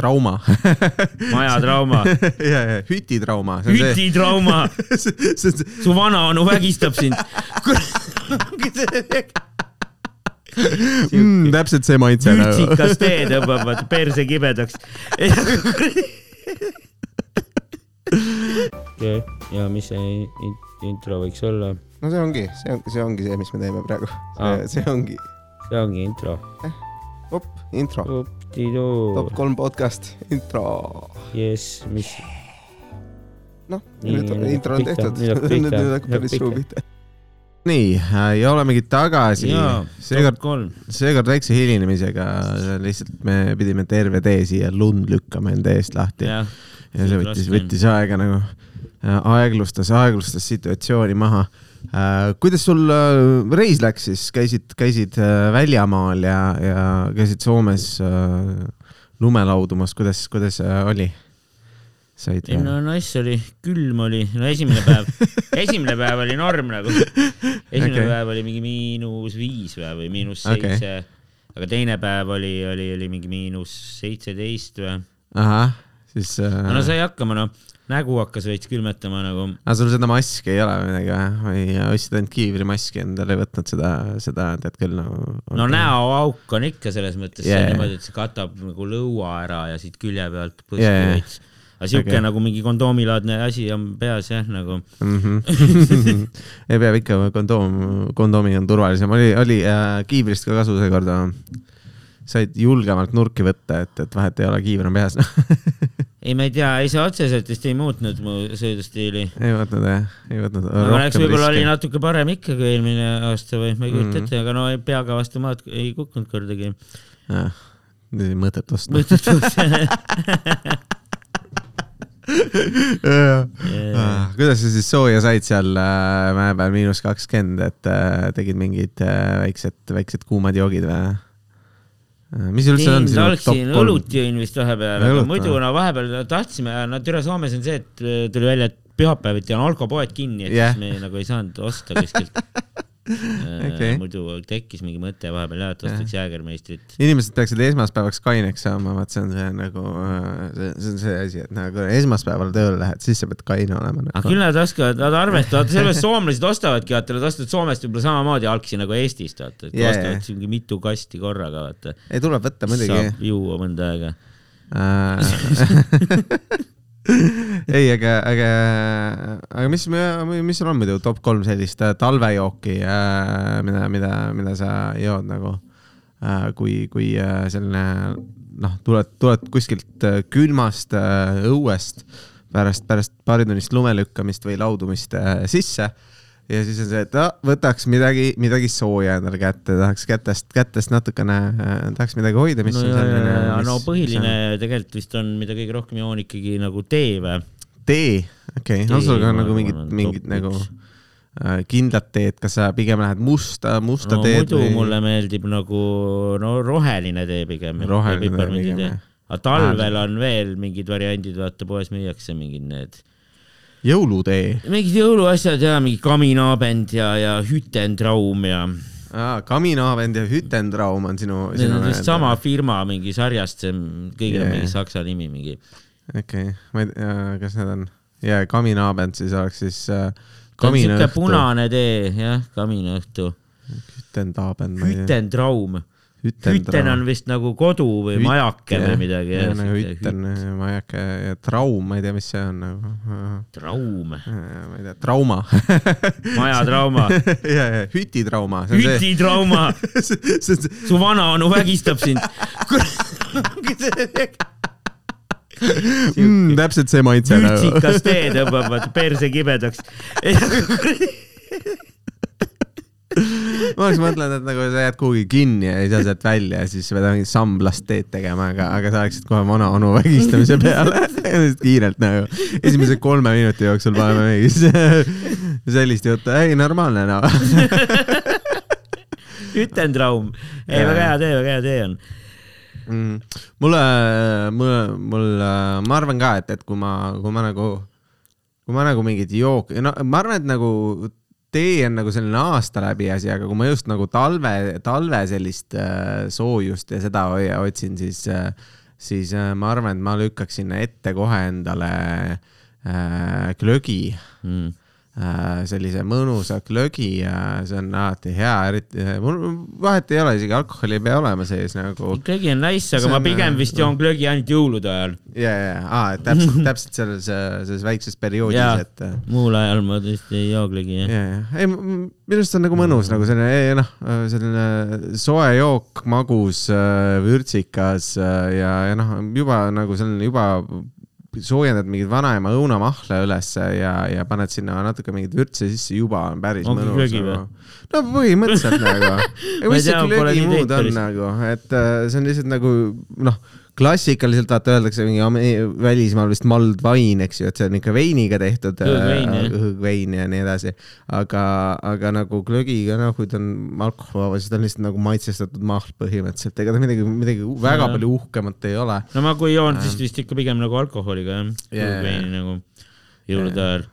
trauma majatrauma, ja, ja hütitrauma. hütitrauma, see on see, su vanaonu vägistab sind. mm, täpselt see maitse nagu. vürtsikas tee tõmbab vaata perse kibedaks. ja mis see in- intro võiks olla? no see ongi, see on, see ongi see, mis me teeme praegu. Aa. see ongi, see ongi intro. op, intro, top Uptidu, kolm podcast, intro. jess, mis, noh, nüüd on intro on tehtud, nüüd hakkab päris suu pihta. nii, ja olemegi tagasi. seekord top, seekord väikse hilinemisega, lihtsalt me pidime terve tee siia lund lükkama enda eest lahti ja, see võttis, võttis aega nagu, aeglustas, aeglustas situatsiooni maha. Kuidas sul äh, reis läks siis, käisid, käisid äh, väljamaal ja, ja käisid Soomes äh, lume laudumas, kuidas, kuidas äh, oli? said ei no nice oli, külm oli, no esimene päev, esimene päev oli norm nagu. esimene okay. päev oli mingi miinus viis või, või miinus seitse okay.. aga teine päev oli, oli, oli mingi miinus seitseteist või. ahah, siis äh, no sai hakkama, noh, nägu hakkas veits külmetama nagu. aga sul seda maski ei ole või midagi või? või ostsid ainult kiivrimaski endale, ei võtnud seda, seda tead küll nagu. no näoauk on ikka selles mõttes Yeah. niimoodi, et see katab nagu lõua ära ja siit külje pealt põski Yeah, veits. aga siuke okay. nagu mingi kondoomilaadne asi on peas jah, nagu mm. -hmm. ei peab ikka, kondoom, kondoomi on turvalisem, oli, oli äh, kiivrist ka kasu seekord. said julgemalt nurki võtta, et, et vahet ei ole, kiiver on peas ei, ma ei tea, ei see otseselt vist ei muutnud mu sõidustiili. ei võtnud jah, ei võtnud. aga õnneks võib-olla oli natuke parem ikka kui eelmine aasta või ma ei kujuta Mhm. ette, aga no peaga vastu maad ei kukkunud kordagi. mõtet osta. kuidas sa siis sooja said seal äh, mäe peal miinus kakskümmend, et äh, tegid mingid äh, väiksed, väiksed kuumad joogid või? Mis üldse on sinu top kolm? õlut jõin vist vahepeal, aga muidu no vahepeal tahtsime, no Türa Soomes on see, et äh, tuli välja, et pühapäeviti on alkopoed kinni, et yeah. siis me nagu ei saanud osta kuskilt. okay.. muidu tekkis mingi mõte vahepeal jah, et ostaks jäägermeistrit. inimesed peaksid esmaspäevaks kaineks saama, vaat see on see nagu, see, on see asi, et nagu esmaspäeval tööle lähed, siis sa pead kaine olema aga nagu.. küll nad oskavad, nad arvestavad, sellepärast soomlased ostavadki, vaata, nad ostavad Soomest võib-olla samamoodi algsi nagu Eestist, vaata, et yeah, ostavad mingi mitu kasti korraga, vaata. ei, tuleb võtta muidugi. saab juua mõnda aega. ei, aga, aga, aga mis, mis sul on muidu top kolm sellist äh, talvejooki, mida, mida, mida sa jood nagu, kui, kui äh, selline noh, tuled, tuled kuskilt äh, külmast äh, õuest pärast, pärast paaritunnist lume lükkamist või laudumist äh, sisse ja siis on see, et ah, võtaks midagi, midagi sooja endale kätte, tahaks kätest, kätest natukene, tahaks midagi hoida, mis no, on selline no põhiline tegelikult vist on, mida kõige rohkem joon ikkagi nagu tee või? tee, okei okay., on sul ka ma nagu mingid, on mingid nagu äh, kindlat teed, kas sa pigem lähed musta, musta no teed muidu mulle meeldib nagu no roheline tee pigem. Roheline tee pigem, jah. aga talvel on veel mingid variandid, vaata poes müüakse mingid need, jõulutee mingid jõuluasjad ja mingi kaminaabend ja, ja hütentraum ja ah,, Kaminaavend ja Hütentraum on sinu, need sinu on vist sama firma mingi sarjast, see kõigil Jaa. on mingi saksa nimi mingi. okei okay., ma ei tea, kas need on ja Kaminaavend siis oleks siis äh, Kaminaõhtu, punane tee, jah, kaminaõhtu. Tea. hütentraum. Hüten on vist nagu kodu või Hüt- majake jah, või midagi. jah, nagu hütten, majake ja traum, ma ei tea, mis see on nagu. traum, ma ei tea, trauma majatrauma, ja, ja hütitrauma, hütitrauma, su vanaonu vägistab sind. mm, täpselt see maitse nagu. vürtsikas tee tõmbab perse kibedaks. Ma oleks mõtelnud, et nagu sa jääd kuhugi kinni ja ei saa sealt välja ja siis pead mingit samblast teed tegema, aga, aga sa läksid kohe vana onu vägistamise peale kiirelt nagu. esimese kolme minuti jooksul paneme mingi sellist juttu, ei normaalne noh. hütentraum, ei väga hea tee, väga hea tee on. Mm. mulle, mulle, mulle, ma arvan ka, et, et kui ma, kui ma nagu, kui ma nagu mingit jooki, no ma arvan, et nagu tee on nagu selline aasta läbi asi, aga kui ma just nagu talve, talve sellist äh, soojust ja seda otsin, siis äh, siis äh, ma arvan, et ma lükkaks sinna ette kohe endale äh, glögi mm.. äh,, sellise mõnusa glögi ja see on alati hea, eriti, mul vahet ei ole, isegi alkoholi ei pea olema sees nagu. glögi on nice, aga See ma on, pigem äh, vist joon glögi ainult jõulude ajal. ja, ja, aa, et täpselt, täpselt selles, selles väikses perioodis, et äh, muul ajal ma tõesti ei joo glögi, jah. ja, ja, ei minu arust on nagu mõnus nagu selline, noh, selline soe jook, magus, vürtsikas äh, ja, ja noh, juba nagu selline juba soojendad mingit vanaema õunamahla ülesse ja, ja paned sinna natuke mingit vürtsi sisse, juba on päris Ongi mõnus no põhimõtteliselt nagu. Mis see nii muud on nagu, et äh, see on lihtsalt nagu noh, klassikaliselt vaata öeldakse mingi välismaal vist wine, eks ju, et see on ikka veiniga tehtud. Õõgvein, jah. õõgvein ja nii edasi. aga, aga nagu glögiga, noh, kui ta on alkoholivaba, siis ta on lihtsalt nagu maitsestatud mahl põhimõtteliselt, ega ta midagi, midagi väga Jaa. palju uhkemat ei ole. no ma kui joon, siis vist ikka pigem nagu alkoholiga jah yeah., nagu jõulude ajal.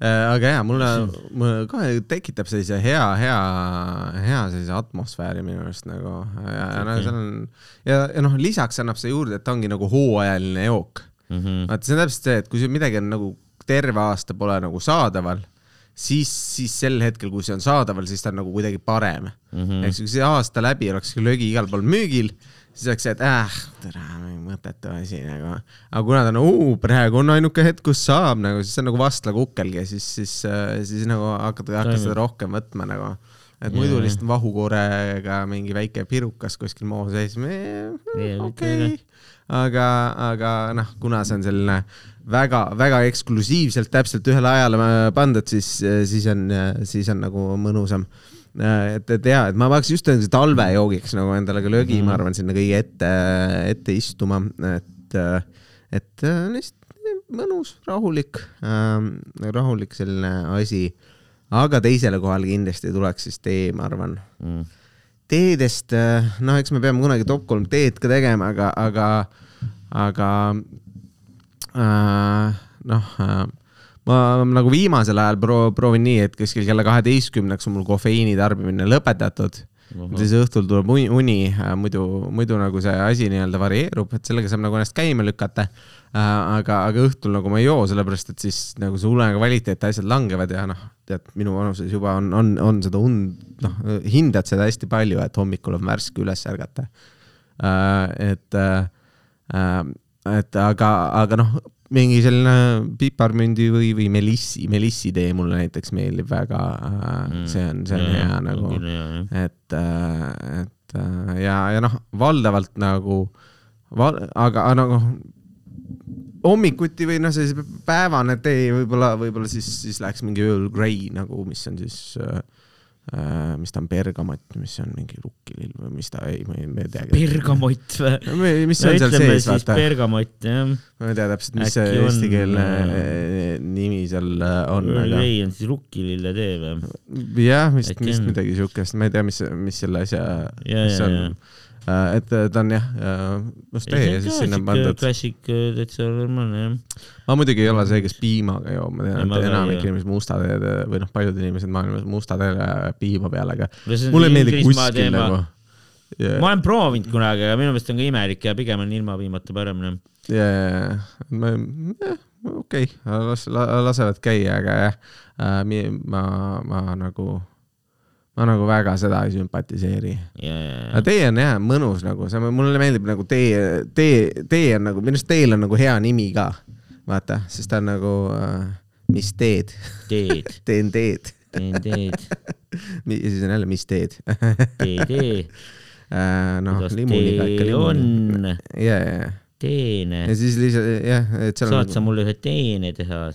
Aga jaa, mulle, mulle kohe tekitab sellise hea, hea, hea sellise atmosfääri minu arust nagu ja, ja noh, seal on ja, ja noh, lisaks annab see juurde, et ta ongi nagu hooajaline jook. Mhm. vaata, see on täpselt see, et kui sul midagi on nagu terve aasta pole nagu saadaval, siis, siis sel hetkel, kui see on saadaval, siis ta on nagu kuidagi parem mm. -hmm. eks ju, kui see aasta läbi oleks löögi igal pool müügil, siis oleks see, et äh, tere, mõttetu asi nagu. aga kuna ta on uh,, praegu on ainuke hetk, kus saab nagu, siis see on nagu vastla kukkelgi ja siis, siis, siis nagu hakkad, hakkad seda rohkem võtma nagu. et muidu Jaa. lihtsalt vahukoorega mingi väike pirukas kuskil moo sees, Jaa, okei, aga, aga noh, kuna see on selline väga-väga eksklusiivselt täpselt ühele ajale pandud, siis, siis on, siis on nagu mõnusam. et, et ja, et ma paneks just talvejoogiks nagu endale ka löögi mm, -hmm. ma arvan, sinna kõige ette, ette istuma, et, et lihtsalt mõnus, rahulik äh,, rahulik selline asi. aga teisele kohale kindlasti tuleks siis tee, ma arvan Mm. teedest, noh, eks me peame kunagi top kolm teed ka tegema, aga, aga, aga äh, noh äh,, ma nagu viimasel ajal pro-, proovin nii, et kuskil kella kaheteistkümneks on mul kofeiini tarbimine lõpetatud. siis õhtul tuleb uni, uni, muidu, muidu nagu see asi nii-öelda varieerub, et sellega saab nagu ennast käima lükata. aga, aga õhtul nagu ma ei joo, sellepärast et siis nagu see une kvaliteet, asjad langevad ja noh, tead, minu vanuses juba on, on, on seda und, noh, hindad seda hästi palju, et hommikul on värske üles ärgata. et, et aga, aga noh, mingi selline piparmündi või, või melissi, melissi tee mulle näiteks meeldib väga. see on, see on hea nagu, et, et äh, ja, ja noh, valdavalt nagu, aga nagu hommikuti või noh, sellise päevane tee võib-olla, võib-olla siis, siis läheks mingi Earl Grey nagu, mis on siis äh,, mis ta on, bergamott, mis on mingi rukkilill või mis ta, ei, ma ei, ma ei tea. bergamott või? mis see on seal sees, vaata. bergamott jah. ma ei tea täpselt, mis Äkki see eestikeelne äh, nimi seal äh, on, aga ei, on siis rukkililletee või? jah, vist, vist midagi siukest, ma ei tea, mis, mis selle asja, ja, mis on. Et ta on jah, must tee ja siis sinna on pandud. klassik, täitsa normaalne jah. ma muidugi ei ole see, kes piimaga joob, ma tean, et enamik joo. inimesed musta teed või noh, paljud inimesed maailmas musta teele piima peale, aga mulle ei meeldi kuskil nagu. ma olen proovinud kunagi, aga minu meelest on ka imelik ja pigem on ilma piimata parem noh. ma, okei, las, lasevad käia, aga jah, ma, ma nagu, ma nagu väga seda ei sümpatiseeri. ja, aga tee on jah mõnus nagu, see, mulle meeldib nagu tee, tee, tee on nagu, minu arust teel on nagu hea nimi ka. vaata, sest ta on nagu äh,, mis teed, teed, teen teed. teen teed, ja siis on jälle, mis teed. tee, tee, noh, limuniga ikka limuni. on, ja, ja, teene ja, siis lihtsalt jah, et seal saad sa on, mulle ühe teene teha?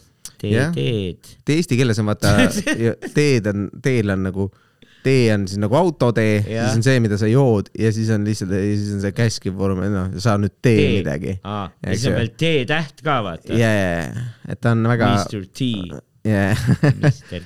tee Jah., teed. eesti keeles on vaata, teed on, teel on nagu, tee on siis nagu autotee, Jah. siis on see, mida sa jood ja siis on lihtsalt, siis on see käskiv vorm, et noh, sa nüüd tee Tee. midagi. Eks siis on veel T-täht ka vaata. ja, ja, ja, et ta on väga, Mr T. Yeah.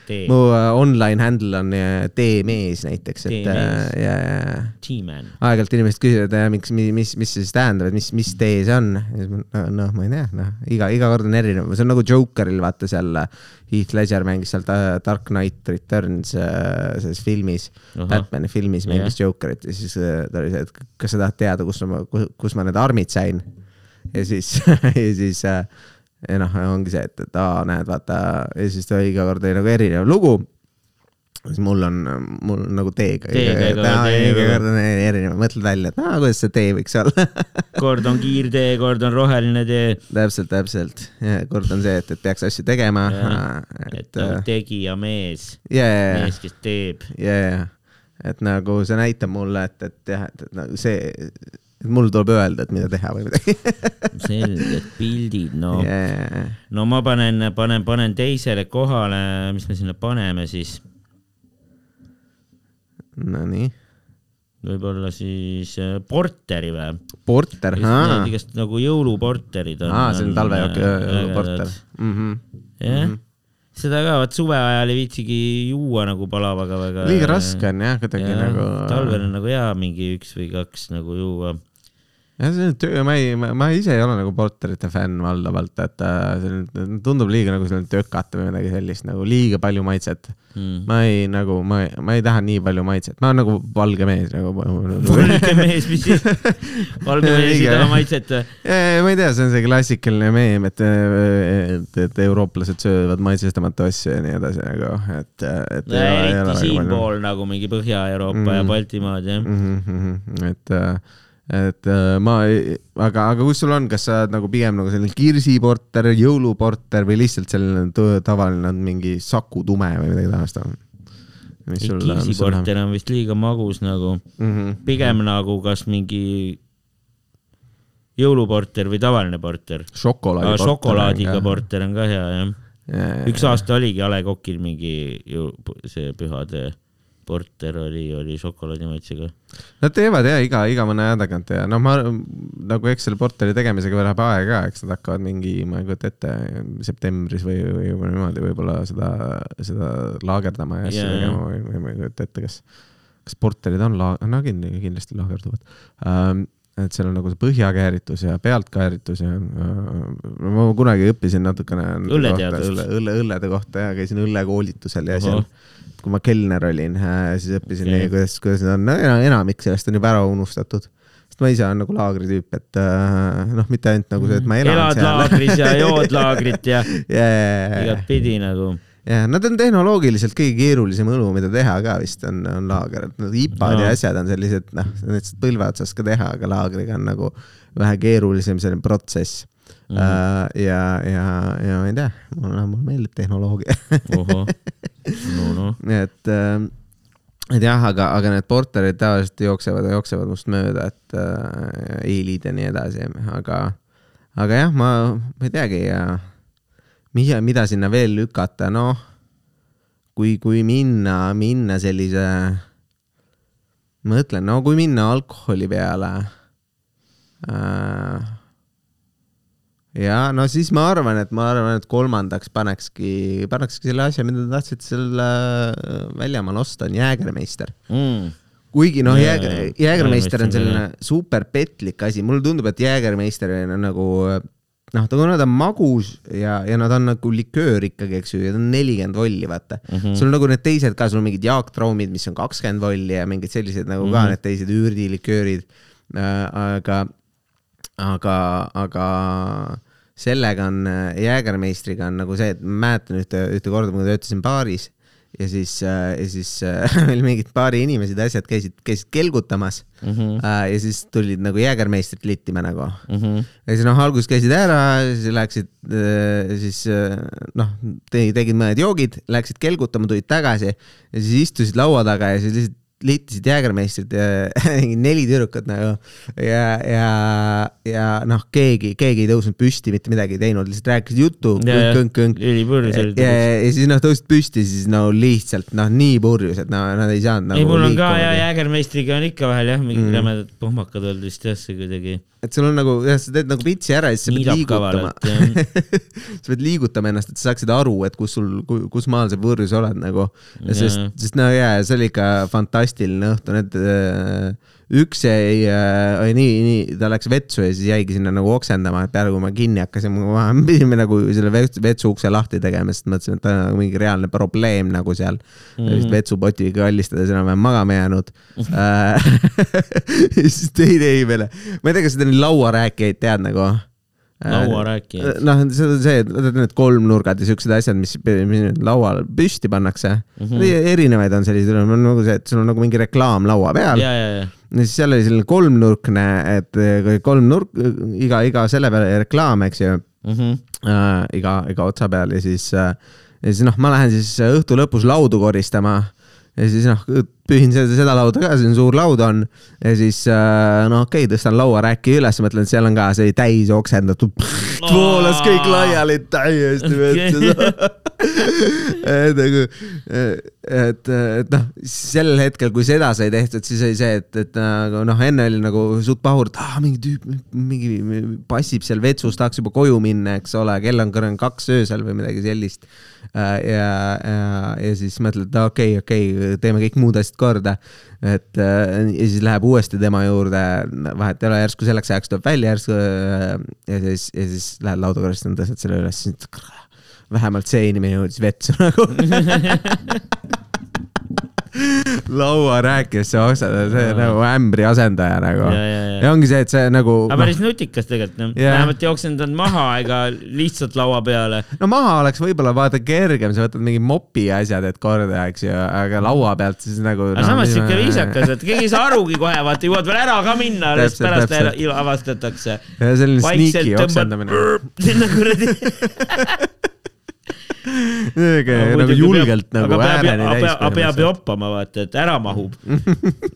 T, mu äh, online handle on äh, D-mees näiteks, et D-mees. ja, ja T-Man. aeg-ajalt inimesed küsivad, miks, mis, mis, mis see siis tähendab, et mis, mis tee see on. noh, ma ei tea, noh, iga, iga kord on erinev, see on nagu Jokeril, vaata seal äh, Heath Ledger mängis seal Dark Knight Returns selles filmis, Ahah. Batman'i filmis mängis Jokerit ja siis ta oli see, et kas sa tahad teada, kus ma, kus ma need armid sain. ja siis, ja siis äh, ja noh, ongi see, et, et aa, näed, vaata ja siis ta iga kord oli nagu erinev lugu siis mul on, mul on nagu teega. Erinev. mõtled välja, et aa, kuidas see tee võiks olla. kord on kiirtee, kord on roheline tee. täpselt, täpselt. kord on see, et, et peaks asju tegema. et nagu tegija mees, jaa, mees, kes teeb. jaa, et nagu see näitab mulle, et, et jah, et, et nagu see, et mul tuleb öelda, et mida teha või midagi. selged pildid, no jaa, no ma panen, panen, panen teisele kohale, mis me sinna paneme siis, nonii. võib-olla siis äh, porteri või? porter, aa Need, igast nagu jõuluporterid on. aa, see on talvejook, porter. Mhm. jah, seda ka, vot suve ajal ei viitsigi juua nagu palavaga väga. liiga raske on jah, kuidagi nagu. talvel on nagu hea mingi üks või kaks nagu juua. jah, see on töö, ma ei, ma ise ei ole nagu porterite fänn valdavalt, et äh, see tundub liiga nagu selline tökat või midagi sellist nagu liiga palju maitset. Mm. ma ei nagu, ma, ma ei taha nii palju maitset, ma olen nagu valge mees nagu. valge mees, mis siis, valge mees ei taha maitset või? ma ei tea, see on see klassikaline meem, et, et, et eurooplased söövad maitsestamata asju ja nii edasi nagu, et, et. eriti siinpool nagu mingi Põhja-Euroopa mm. ja. Baltimaad jah. mm. et, et äh, ma, aga, aga kus sul on, kas sa oled nagu pigem nagu selline kirsiporter, jõuluporter või lihtsalt selline tavaline mingi Saku Tume või midagi taolist on? kirsiporter on vist liiga magus nagu, mm. -hmm. pigem nagu kas mingi jõuluporter või tavaline porter. šokolaadi. šokolaadiga. porter on ka hea jah. üks aasta oligi A Le Coqil mingi ju see pühade porter oli, oli šokolaadimaitsega. Nad teevad ja iga, iga mõne aja tagant ja noh, ma nagu eks selle porteri tegemisega läheb aega, eks nad hakkavad mingi, ma ei kujuta ette, septembris või, või või niimoodi võib-olla seda, seda laagerdama ja asju Jaa. tegema või, või ma ei kujuta ette, kas, kas porterid on la-, no kindlasti, kindlasti laagerduvad um,. Et seal on nagu see põhjakääritus ja pealtkääritus ja uh, ma kunagi õppisin natukene. Õlleteadust. õlle, õlle, õllede kohta ja käisin õllekoolitusel ja Ahah. seal kui ma kelner olin, siis õppisin okay., kuidas, kuidas need on no,, enamik sellest on juba ära unustatud. sest ma ise olen nagu laagritüüp, et äh, noh, mitte ainult nagu see, et ma elan elad seal. laagris ja jood laagrit ja ja, igatpidi nagu. Ja nad on tehnoloogiliselt kõige keerulisem õlu, mida teha ka vist on, on laager, et need IPA-d No. ja asjad on sellised, noh, lihtsalt põlve otsas ka teha, aga laagriga on nagu vähe keerulisem selline protsess mm. -hmm. ja, ja, ja ma ei tea, mulle, mulle meeldib tehnoloogia no noh, et äh, et jah, aga, aga need porterid tavaliselt jooksevad ja jooksevad must mööda, et äh, eelid ja nii edasi, aga, aga jah, ma, ma ei teagi ja mida, mida sinna veel lükata, noh, kui, kui minna, minna sellise, mõtlen, no kui minna alkoholi peale äh,. ja no siis ma arvan, et ma arvan, et kolmandaks panekski, panekski selle asja, mida te tahtsite seal äh, väljamaal osta, on Jäägermeister mm.. kuigi noh, Jääger. Jäägermeister on selline super petlik asi, mulle tundub, et Jäägermeister on nagu noh, ta kuna ta on magus ja, ja nad on nagu liköör ikkagi, eks ju, ja ta on nelikümmend volli, vaata mm. -hmm. sul on nagu need teised ka, sul on mingid Jaak Traumid, mis on kakskümmend volli ja mingid sellised nagu mm -hmm. ka need teised üürdiliköörid äh,. aga, aga, aga sellega on, Jäägermeistriga on nagu see, et ma mäletan ühte, ühte korda, kui ma töötasin baaris ja siis, ja siis äh, meil mingid baari inimesed ja asjad käisid, käisid kelgutamas mm. -hmm. ja siis tulid nagu Jäägermeistrit littima nagu Mm -hmm. ja siis noh, alguses käisid ära, siis läksid, siis äh, noh, tegid mõned joogid, läksid kelgutama, tulid tagasi ja siis istusid laua taga ja siis lihtsalt liitisid Jäägermeistrit ja neli tüdrukut nagu ja, ja, ja noh, keegi, keegi ei tõusnud püsti, mitte midagi ei teinud, lihtsalt rääkisid juttu, ja, ja, ja siis noh, tõusid püsti, siis no lihtsalt noh, nii purjus, et no nad ei saanud nagu ei, mul on ka ja Jäägermeistriga on ikka vahel jah, mingid mm. rämedad pohmakad olnud vist jah, see kuidagi. Et sul on nagu, jah, sa teed nagu pitsi ära ja siis sa pead liigutama. sa pead liigutama ennast, et sa saaksid aru, et kus sul, kus maal sa võõrus oled nagu. sest, sest no jaa, see oli ikka fantastiline õhtu, need äh, üks jäi äh,, nii, nii, ta läks vetsu ja siis jäigi sinna nagu oksendama, et peale kui ma kinni hakkasin, me pidime nagu selle vetsu, ukse lahti tegema, sest mõtlesin, et ta on nagu mingi reaalne probleem nagu seal mm. -hmm. vist vetsupotiga kallistades enam-vähem magama jäänud Äh, siis teine ei veel, ma ei tea, kas seda neid lauarääkijaid tead nagu lauarääkijaid. noh, see on see, et need- need kolmnurgad ja siuksed asjad, mis, mis laual püsti pannakse mm. -hmm. erinevaid on selliseid, on nagu see, et sul on nagu mingi reklaam laua peal ja, ja, ja ja siis seal oli selline kolmnurkne, et eh, kolm nurk, iga, iga selle peale reklaam, eks ju mm. -hmm. äh, iga, iga otsa peal ja siis äh,, ja siis noh, ma lähen siis õhtu lõpus laudu koristama ja siis noh, pühin seda, seda lauda ka, siin suur laud on. Ja siis äh, no okei okay,, tõstan lauaräki üles, mõtlen, et seal on ka see täis oksendatud, voolas kõik laiali täiesti vetsu et nagu, et, et noh, sel hetkel, kui seda sai tehtud, siis oli see, et, et nagu noh, enne oli nagu suht pahur, et ah, mingi tüüp, mingi passib seal vetsus, tahaks juba koju minna, eks ole, kell on kõrval kaks öösel või midagi sellist. ja, ja, ja siis mõtled, et okei okay,, okei okay,, teeme kõik muud asjad korda. et ja siis läheb uuesti tema juurde, vahet ei ole, järsku selleks ajaks tuleb välja, järsku ja siis, ja siis lähed lauda korrastama, tõstad selle üles, siis vähemalt see inimene jõudis vetsu nagu lauarääkijast see oksada, see on nagu ämbri asendaja nagu. Ja, ja, ja. ja ongi see, et see nagu. aga päris nutikas tegelikult noh Jah. vähemalt ei oksendanud maha ega lihtsalt laua peale. no maha oleks võib-olla vaata kergem, sa võtad mingi mopi asja teed korda, eks ju, aga laua pealt siis nagu. aga samas siuke viisakas, et keegi ei saa arugi kohe, vaata jõuad veel ära ka minna, alles pärast avastatakse. ja selline sneaky oksendamine. sinna kuradi. nagu julgelt nagu ääreni täis aga peab. joppama, vaata, et ära mahub.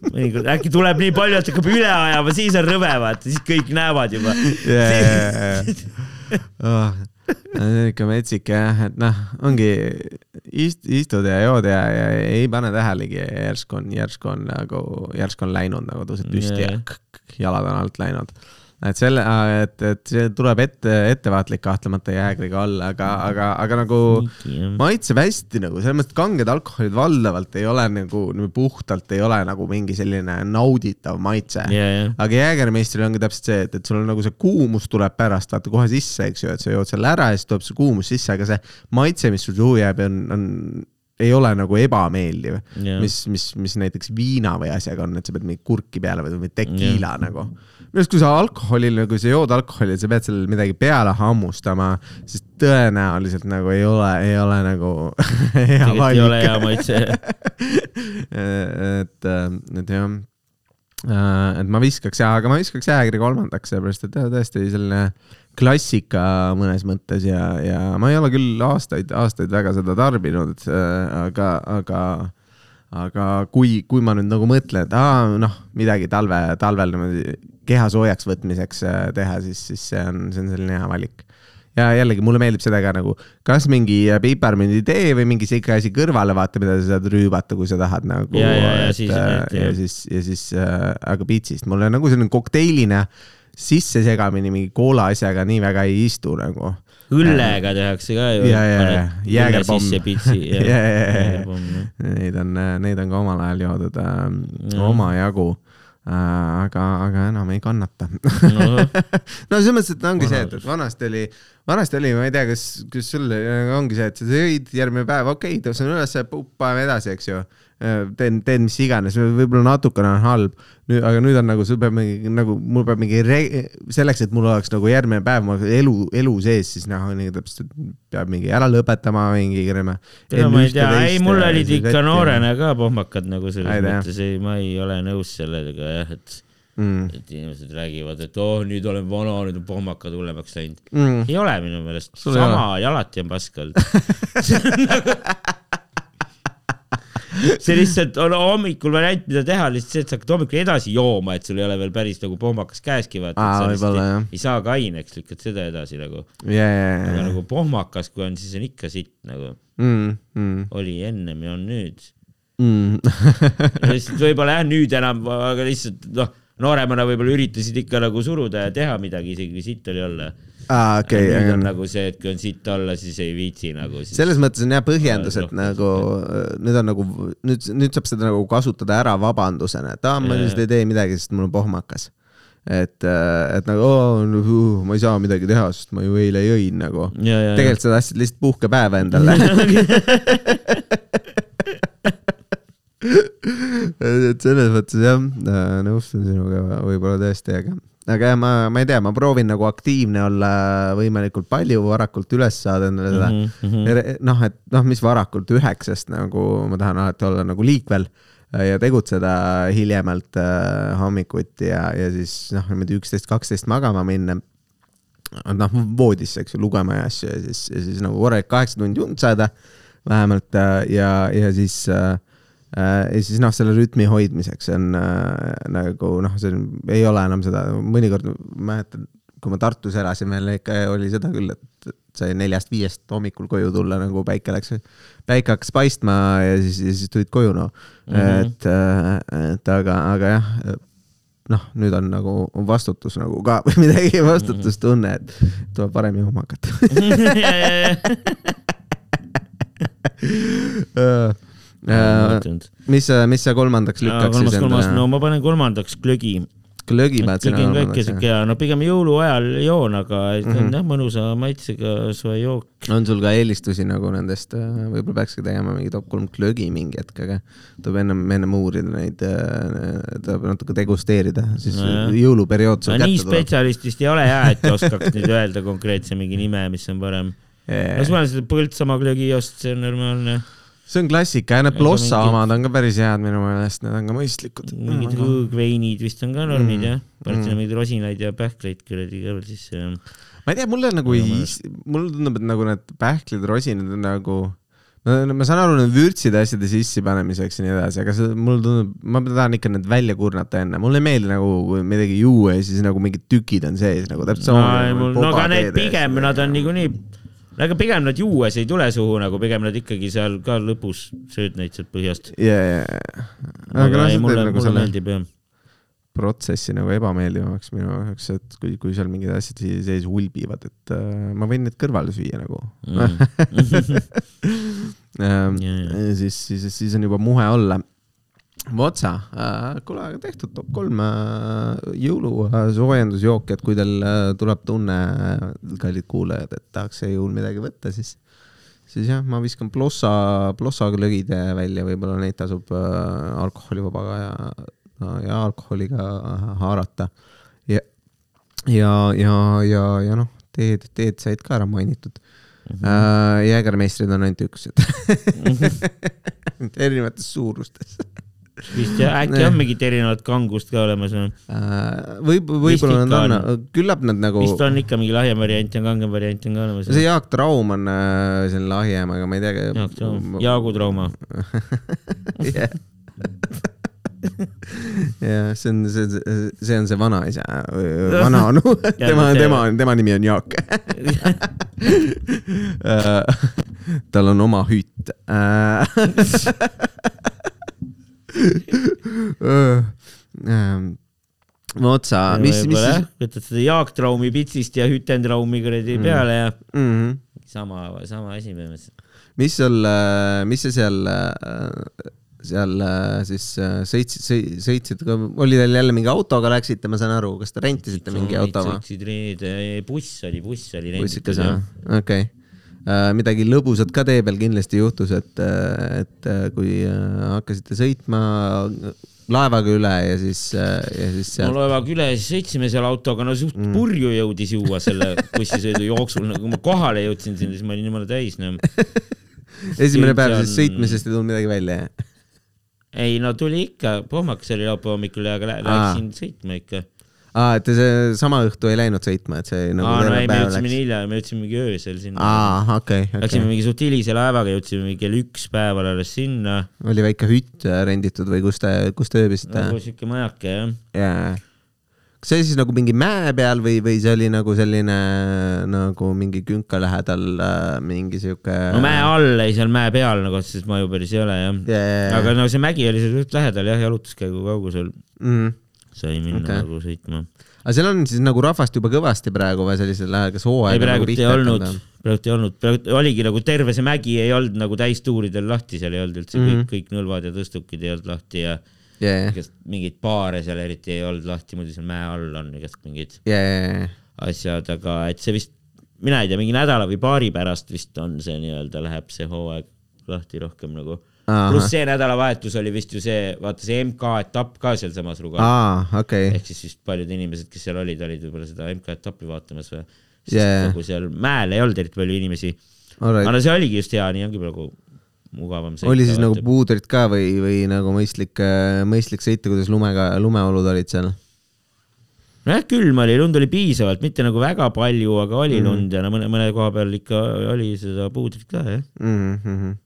mõnikord äkki tuleb nii palju, et hakkab üle ajama, siis on rõve, vaata, siis kõik näevad juba. Oh, ikka metsik jah, et noh, ongi ist, istud ja jood ja, ja ei pane tähelegi ja järsku on, järsku on nagu, järsku on läinud nagu tõused püsti ja k- k- jalad on alt läinud. Et selle, et, et see tuleb ette, ettevaatlik kahtlemata jäägriga olla, aga, aga, aga nagu maitseb hästi nagu selles mõttes, et kanged alkoholid valdavalt ei ole nagu niimoodi puhtalt ei ole nagu mingi selline nauditav maitse ja, ja, aga jäägermeistril ongi täpselt see, et, et sul on nagu see kuumus tuleb pärast vaata kohe sisse, eks ju, et sa jood selle ära ja siis tuleb see kuumus sisse, aga see maitse, mis sul suhu jääb, on, on, ei ole nagu ebameeldiv. Jah. mis, mis, mis näiteks viina või asjaga on, et sa pead mingi kurki peale või, tekiila nagu. Minu arust, kui sa alkoholil nagu sa jood alkoholi ja sa pead sellele midagi peale hammustama, siis tõenäoliselt nagu ei ole, ei ole nagu hea tegelikult ei ole hea valik. maitse. et, et jah Äh, et ma viskaks ja, aga ma viskaks jäägri kolmandaks, sellepärast et jah, tõesti selline klassika mõnes mõttes ja, ja ma ei ole küll aastaid, aastaid väga seda tarbinud, aga, aga, aga kui, kui ma nüüd nagu mõtlen, et aa, noh, midagi talve, talvel niimoodi keha soojaks võtmiseks äh, teha, siis, siis see on, see on selline hea valik ja jällegi mulle meeldib seda ka nagu, kas mingi piparmünditee või mingi sihuke asi kõrvale, vaata, mida sa saad rüübata, kui sa tahad nagu. Ja, ja, ja siis- ja, et- ja siis, ja siis äh,, aga pitsist mulle nagu selline kokteiline sissesegamini mingi koola asjaga nii väga ei istu nagu. õllega tehakse ka ju. ja, ja, ja jäägerpomm. ja, ja, ja, ja, neid on, neid on ka omal ajal joodud äh, omajagu äh,. aga, aga enam ei kannata. No selles mõttes, et ongi see, et, vanasti oli, vanasti oli, ma ei tea, kas, kas sul ongi see, et sa sõid järgmine päev, okei okay,, tõusen üles, paneme edasi, eks ju. teen, teen mis iganes, võib-olla natukene on halb, aga nüüd on nagu, sul peab mingi nagu, mul peab mingi re-, selleks, et mul oleks nagu järgmine päev mu elu, elu sees, siis noh, nii täpselt peab mingi ära lõpetama, mingi. ma ei tea, ei mul olid ikka noorena ka pohmakad nagu selles tea. mõttes, ei, ma ei ole nõus sellega jah, et, mm.. et inimesed räägivad, et oh, nüüd olen vana, nüüd on pohmakad hullemaks läinud. Mm. ei ole minu meelest, sama ja alati on pask olnud. see lihtsalt on hommikul variant, mida teha, lihtsalt see, et sa hakkad hommikul edasi jooma, et sul ei ole veel päris nagu pohmakas käeski, vaata. Jah. ei saa kaineks, lükkad seda edasi nagu. ja, ja, aga nagu pohmakas, kui on, siis on ikka sitt nagu mm, mm, oli ennem ja on nüüd. mm. lihtsalt võib-olla jah, nüüd enam, aga lihtsalt noh, nooremana võib-olla üritasid ikka nagu suruda ja teha midagi, isegi kui sitt oli olla aa, okei nüüd on nagu see, et kui on sitt olla, siis ei viitsi nagu siis. selles mõttes on jah põhjendus, et nagu äh, nüüd on nagu, nüüd, nüüd saab seda nagu kasutada ära vabandusena, et aa, ma lihtsalt ei tee midagi, sest mul on pohmakas. et, et nagu oo, ma ei saa midagi teha, sest ma ju eile jõin nagu. tegelikult sa tahtsid lihtsalt puhkepäeva endale. et selles mõttes jah, nõustun sinuga võib-olla tõesti, aga, aga jah, ma, ma ei tea, ma proovin nagu aktiivne olla võimalikult palju, varakult üles saada endale seda mm -hmm. noh, et noh, mis varakult üheksast nagu ma tahan alati olla nagu liikvel äh, ja tegutseda hiljemalt äh, hommikuti ja, ja siis noh, niimoodi üksteist, kaksteist magama minna noh, voodisse, eks ju, lugema ja asju ja siis, ja siis nagu korralik kaheksa tundi und saada vähemalt äh, ja, ja siis äh, ja siis noh, selle rütmi hoidmiseks on äh, nagu noh, see on, ei ole enam seda, mõnikord mäletan, kui ma Tartus elasin veel ikka oli seda küll, et sai neljast-viiest hommikul koju tulla, nagu päike läks, päike hakkas paistma ja siis, siis tulid koju noh mm. -hmm. et, et aga, aga jah noh, nüüd on nagu vastutus nagu ka või midagi, vastutustunne, et tuleb varem jooma hakata. ja, ja, ja. mis sa, mis sa kolmandaks lükkaks kolmas, siis endale no? ma panen kolmandaks glögi. glögi paned sina on kolmandaks jah? hea, no pigem jõuluajal joon, aga mm. -hmm. jah, mõnusa maitsega soe jook. on sul ka eelistusi nagu nendest, võib-olla peakski tegema mingi top kolm glögi mingi hetk, aga tuleb ennem, ennem uurida neid, tuleb natuke degusteerida, siis Nojah. jõuluperiood sul no kätte tuleb. spetsialistist ei ole jah, et oskaks nüüd öelda konkreetse mingi nime, mis on parem. no siis ma olen seda Põltsamaa glögiost, see on normaalne. See on klassika ja need Ega Plossa mingi- omad on ka päris head minu meelest, need on ka mõistlikud. mingid hõõgveinid vist on ka normid Mm. jah, paned sinna Mm. mingeid rosinaid ja pähkleid kuradi ka veel sisse ja. ma ei tea, mulle nagu ei mulle tundub, et nagu need pähklid, rosinad on nagu ma saan aru, need vürtside asjade sissepanemiseks ja nii edasi, aga see, mulle tundub, ma tahan ikka need välja kurnata enne, mulle ei meeldi nagu kui midagi juua ja siis nagu mingid tükid on sees nagu täpselt samamoodi. no aga need pigem, nad on niikuinii, aga pigem nad juues ei tule suhu nagu, pigem nad ikkagi seal ka lõpus sööd neid sealt põhjast. ja, ja, ja. aga ei, mulle, nagu mulle meeldib jah. protsessi nagu ebameeldivamaks minu jaoks, et kui, kui seal mingid asjad sees ulbivad, et äh, ma võin need kõrvale süüa nagu Mm. ähm,. Ja. ja siis, siis, siis on juba muhe olla. Votsa äh,, kuule, aga tehtud top kolm äh, jõulusoojendusjooki, et kui teil äh, tuleb tunne, kallid kuulajad, et tahaks jõul midagi võtta, siis, siis jah, ma viskan plossa, plossaga lögid välja, võib-olla neid tasub äh, alkoholivabaga ja, ja alkoholiga haarata. ja, ja, ja, ja, ja noh, teed, teed said ka ära mainitud mm. -hmm. Jäägermeistrid on ainult üks, et erinevates suurustes vist jah, äkki on mingit erinevat kangust ka olemas või? Äh, võib, võib-olla nad ikka on, küllap nad nagu, vist on ikka mingi lahjem variant ja kangem variant on ka olemas. see Jaak Traum on äh, selline lahjem, aga ma ei tea. Jaak Traum, Jaagu trauma. jah, see on, see, see on see vanaisa, vanaonu, tema, tema, tema nimi on Jaak. tal on oma hüüt. otsa, mis, mis siis, võtad seda Jaak Traumi pitsist ja Hütentraumi kuradi Mm. peale ja mm, sama, sama asi põhimõtteliselt. mis sul, mis sa seal, seal äh, siis äh, sõitsid, sõitsid, oli teil jälle mingi autoga läksite, ma saan aru, kas te rentisite mingi auto või? sõitsid buss oli, buss oli bussikas renditud jah, okei. Midagi lõbusat ka tee peal kindlasti juhtus, et, et äh, kui äh, hakkasite sõitma laevaga üle ja siis, ja siis no seal, laevaga üle, siis sõitsime seal autoga, no suht Mm. purju jõudis juua selle bussisõidu jooksul, nagu ma kohale jõudsin sinna, siis ma olin jumala täis, noh. esimene jõud päev seal- siis sõitmisest ei tulnud midagi välja, jah? ei no tuli ikka, pohmakas oli laupäeva hommikul ja läksin sõitma ikka. aa, et te see sama õhtu ei läinud sõitma, et see nagu aa, no ei, me jõudsime nii? hilja, me jõudsime mingi öösel sinna. aa, okei, Läksime okei. mingi suht hilise laevaga, jõudsime mingi kell üks päeval alles sinna. oli väike hütt äh, renditud või kus te, kus te ööbisite? nagu siuke majake jah. jaa. kas see oli siis nagu mingi mäe peal või, või see oli nagu selline nagu mingi künka lähedal äh, mingi siuke? no mäe all, ei seal mäe peal nagu otseselt maju päris ei ole jah. yeah.. aga no see mägi oli seal suht lähedal jah, jalutuskäigu kaugusel. mm.. Sai minna okay. nagu sõitma. aga seal on siis nagu rahvast juba kõvasti praegu või sellisel ajal, kas hooaeg ei, praegu nagu ei olnud praegu ei olnud, praegu oligi nagu terve see mägi ei olnud nagu täistuuridel lahti, seal ei olnud üldse mm Mhm. -hmm. kõik, kõik nõlvad ja tõstukid ei olnud lahti ja jajah, igast mingeid baare seal eriti ei olnud lahti, muidu seal mäe all on igast mingid jajah, asjad, aga et see vist, mina ei tea, mingi nädala või paari pärast vist on see nii-öelda, läheb see hooaeg lahti rohkem nagu. Pluss see nädalavahetus oli vist ju see, vaata see MK etapp ka sealsamas aa, okei, ehk siis vist paljud inimesed, kes seal olid, olid võib-olla seda MK etappi vaatamas või. sest Jaa. nagu seal mäel ei olnud eriti palju inimesi. alright aga. no see oligi just hea, nii ongi praegu mugavam sõita. oli siis nagu puudrit ka või, või nagu mõistlik, mõistlik sõita, kuidas lumega, lumeolud olid seal? nojah, külm oli, lund oli piisavalt, mitte nagu väga palju, aga oli mm. lund ja no mõne, mõne koha peal ikka oli seda puudrit ka jah. mm. -hmm.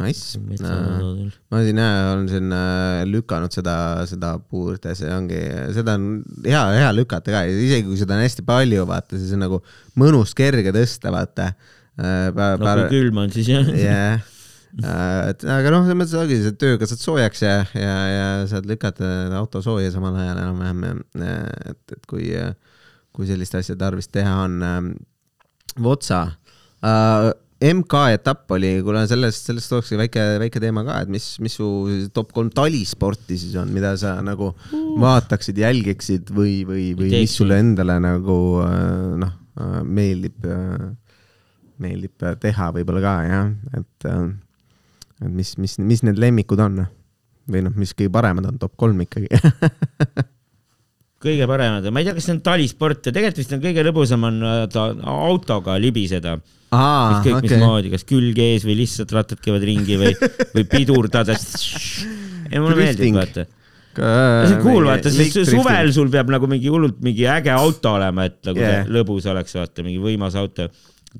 Nice. metsaladadel. ma siin jah, olen siin äh, lükanud seda, seda puudrit ja see ongi, seda on hea, hea lükata ka, isegi kui seda on hästi palju, vaata, siis on nagu mõnus kerge tõsta, vaata. no kui külm on, siis jah. jah, et aga noh, selles mõttes ongi see tööga saad soojaks ja, ja, ja saad lükata auto sooja samal ajal enam-vähem, et, et kui, kui sellist asja tarvis teha on. Votsa uh,, MK etapp oli, kuule sellest, sellest tulekski väike, väike teema ka, et mis, mis su top kolm talisporti siis on, mida sa nagu vaataksid, jälgiksid või, või, või mis sulle endale nagu äh, noh, meeldib, meeldib teha võib-olla ka jah, et, et mis, mis, mis need lemmikud on või noh, mis kõige paremad on, top kolm ikkagi. Kõige paremad, ma ei tea, kas see on talisport ja tegelikult vist on kõige lõbusam on äh, autoga libiseda. Ükskõik okei, mismoodi, kas külg ees või lihtsalt rattad käivad ringi või, või pidurdades. ei, mulle meeldib, vaata. see on cool, vaata, siis suvel sul peab nagu mingi hullult mingi äge auto olema, et nagu yeah. lõbus oleks, vaata, mingi võimas auto.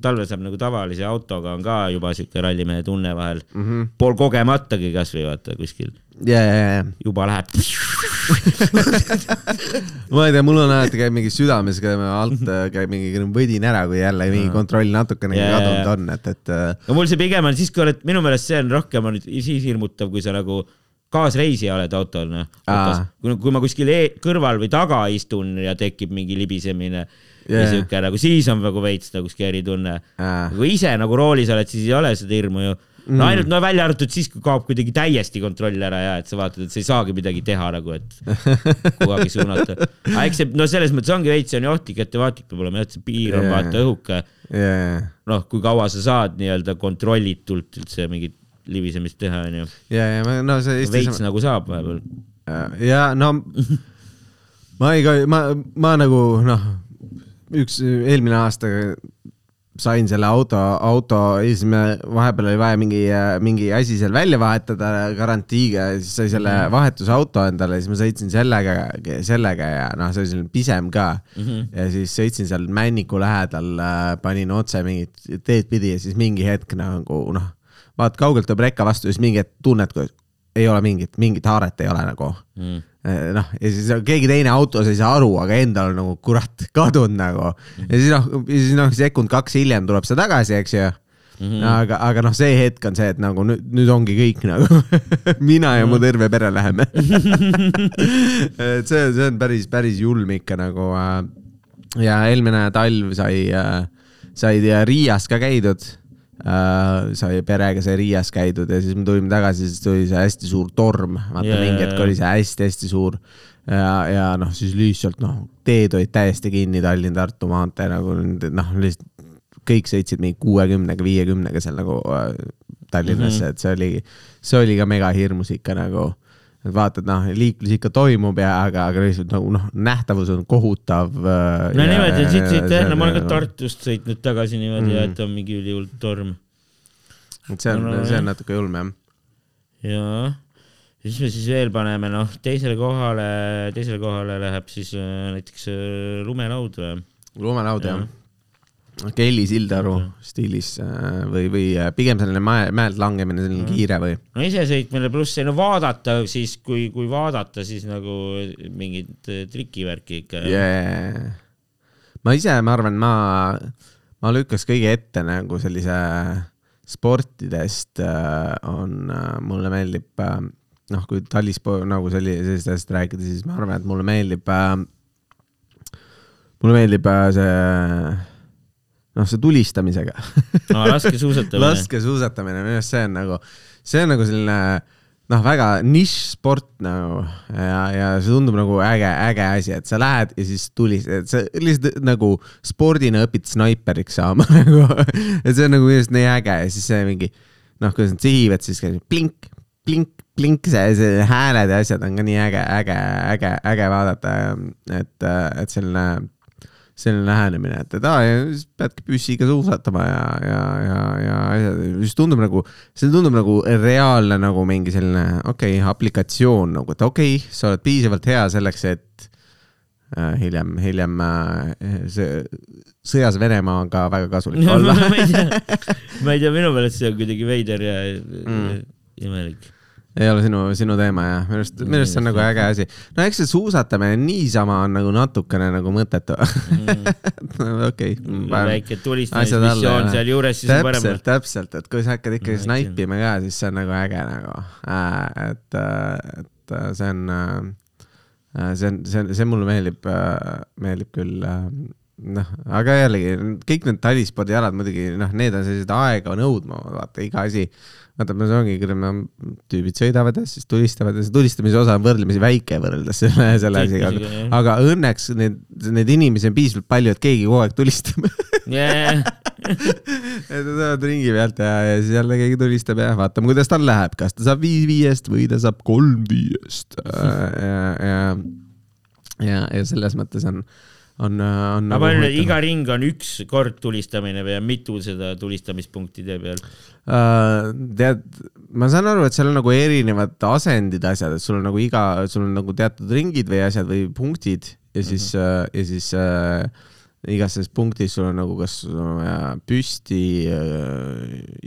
Talvel saab nagu tavalise autoga on ka juba siuke rallimehe tunne vahel mm. -hmm. pool kogematagi kasvõi vaata kuskil, ja, ja, ja, juba läheb. ma ei tea, mul on alati käib mingi südames käib alt äh, käib mingi võdin ära, kui jälle mingi kontroll natukenegi Jaa, jaa, kadunud jaa. on, et, et äh, no mul see pigem on siis, kui oled, minu meelest see on rohkem on siis hirmutav, kui sa nagu kaasreisija oled autol, noh. Kui ma kuskil e kõrval või taga istun ja tekib mingi libisemine yeah. Ja siuke nagu, siis on nagu veits nagu scary tunne Aa. kui ise nagu roolis oled, siis ei ole seda hirmu ju. no ainult no välja arvatud siis, kui kaob kuidagi täiesti kontroll ära ja et sa vaatad, et sa ei saagi midagi teha nagu, et kuhugi suunata. aga eks see, no selles mõttes ongi veits on ju ohtlik, ettevaatlik peab olema, et see piir on Jaa. vaata õhuke ja, ja, noh, kui kaua sa saad nii-öelda kontrollitult üldse mingit libisemist teha, onju. ja, ja no see veits nagu saab vahepeal. ja no ma ei, ma, ma nagu noh, üks eelmine aasta sain selle auto, auto ja siis me vahepeal oli vaja mingi, mingi asi seal välja vahetada garantiiga ja siis sai selle vahetusauto endale, siis ma sõitsin sellega, sellega ja noh, see oli selline pisem ka mm. -hmm. ja siis sõitsin seal Männiku lähedal, panin otse mingit teed pidi ja siis mingi hetk nagu noh, vaat kaugelt tuleb rekka vastu ja siis mingi hetk tunned, kui ei ole mingit, mingit haaret ei ole nagu Mm. noh, ja siis keegi teine autos ei saa aru, aga endal on nagu kurat kadunud nagu. ja siis noh, ja siis noh, sekund-kaks hiljem tuleb see tagasi, eks ju. aga, aga noh, see hetk on see, et nagu nüüd, nüüd ongi kõik nagu mina ja mu terve pere läheme. et see, see on päris, päris julm ikka nagu. ja eelmine talv sai, sai Riias ka käidud sai perega sai Riias käidud ja siis me tulime tagasi, siis tuli see hästi suur torm, vaata yeah, mingi hetk oli see hästi-hästi suur. ja, ja noh, siis lihtsalt noh, teed olid täiesti kinni Tallinn-Tartu maantee nagu noh, lihtsalt kõik sõitsid mingi kuuekümnega, viiekümnega seal nagu äh, Tallinnasse mm, -hmm. et see oli, see oli ka mega hirmus ikka nagu. Et vaatad, noh, liiklus ikka toimub ja, aga, aga lihtsalt nagu noh, nähtavus on kohutav äh,. no niimoodi, siit sõita jah, no ma olen ka Tartust sõitnud tagasi niimoodi mm. ja et on mingi ülihull torm. et see on No,, see on natuke julm jah. ja siis me siis veel paneme, noh, teisele kohale, teisele kohale läheb siis äh, näiteks äh, lumelaud või? lumelaud Jah. ja.. Kelly Sildaru stiilis äh, või, või äh, pigem selline mäe, mäelt langemine, selline kiire või? no isesõitmine pluss see, no vaadata siis, kui, kui vaadata, siis nagu mingit äh, trikivärki ikka yeah.. ma ise, ma arvan, ma, ma lükkaks kõige ette nagu sellise sportidest on, mulle meeldib noh, kui talispo- nagu selli- sellist asjast rääkida, siis ma arvan, et mulle meeldib mulle meeldib see, noh, see tulistamisega aa, laskesuusatamine. laskesuusatamine, minu arust see on nagu, see on nagu selline noh, väga nišš-sport nagu ja, ja see tundub nagu äge, äge asi, et sa lähed ja siis tulistad, sa lihtsalt nagu spordina õpid snaiperiks saama nagu. et see on nagu minu arust nii äge ja siis see mingi noh, kuidas nad sihivad, siis käib plink, plink, plink, see, see hääled ja asjad on ka nii äge, äge, äge, äge vaadata, et, et selline selline lähenemine, et, et aa, ja siis peadki püssiga suusatama ja, ja, ja, ja asjad, siis tundub nagu, see tundub nagu reaalne nagu mingi selline, okei okay,, aplikatsioon nagu, et okei okay,, sa oled piisavalt hea selleks, et äh, hiljem, hiljem äh, see sõjas Venemaaga väga kasulik olla. ma ei tea, ma ei tea, minu meelest see on kuidagi veider ja mm. imelik. Ei ole sinu, sinu teema jah, minu arust, minu arust see on nagu äge asi. no eks see suusatamine niisama on nagu natukene nagu mõttetu. okei. väike tulistamismissioon sealjuures, siis on parem. täpselt, täpselt, et kui sa hakkad ikkagi No, snaipima ka, siis see on nagu äge nagu, et, et äh, see on, see on, see on, see mulle meeldib, meeldib küll äh, noh, aga jällegi kõik need talispordialad muidugi noh, need on sellised aega nõudma, vaata iga asi. vaata, see ongi, tüübid sõidavad ja siis tulistavad ja see tulistamise osa on võrdlemisi väike võrreldes selle, selle asiga, aga õnneks need, need inimesi on piisavalt palju, et keegi kogu aeg tulistab jah, et nad tulevad ringi pealt ja, ja siis jälle keegi tulistab ja vaatame, kuidas tal läheb, kas ta saab viis viiest või ta saab kolm viiest. ja, ja, ja, ja selles mõttes on, on, on. aga ütlen, et iga ring on üks kord tulistamine või on mitu seda tulistamispunkti tee peal? uh,. tead, ma saan aru, et seal on nagu erinevad asendid, asjad, et sul on nagu iga, sul on nagu teatud ringid või asjad või punktid ja siis mm, -hmm. ja siis uh, igas selles punktis sul on nagu kas sul on vaja püsti uh,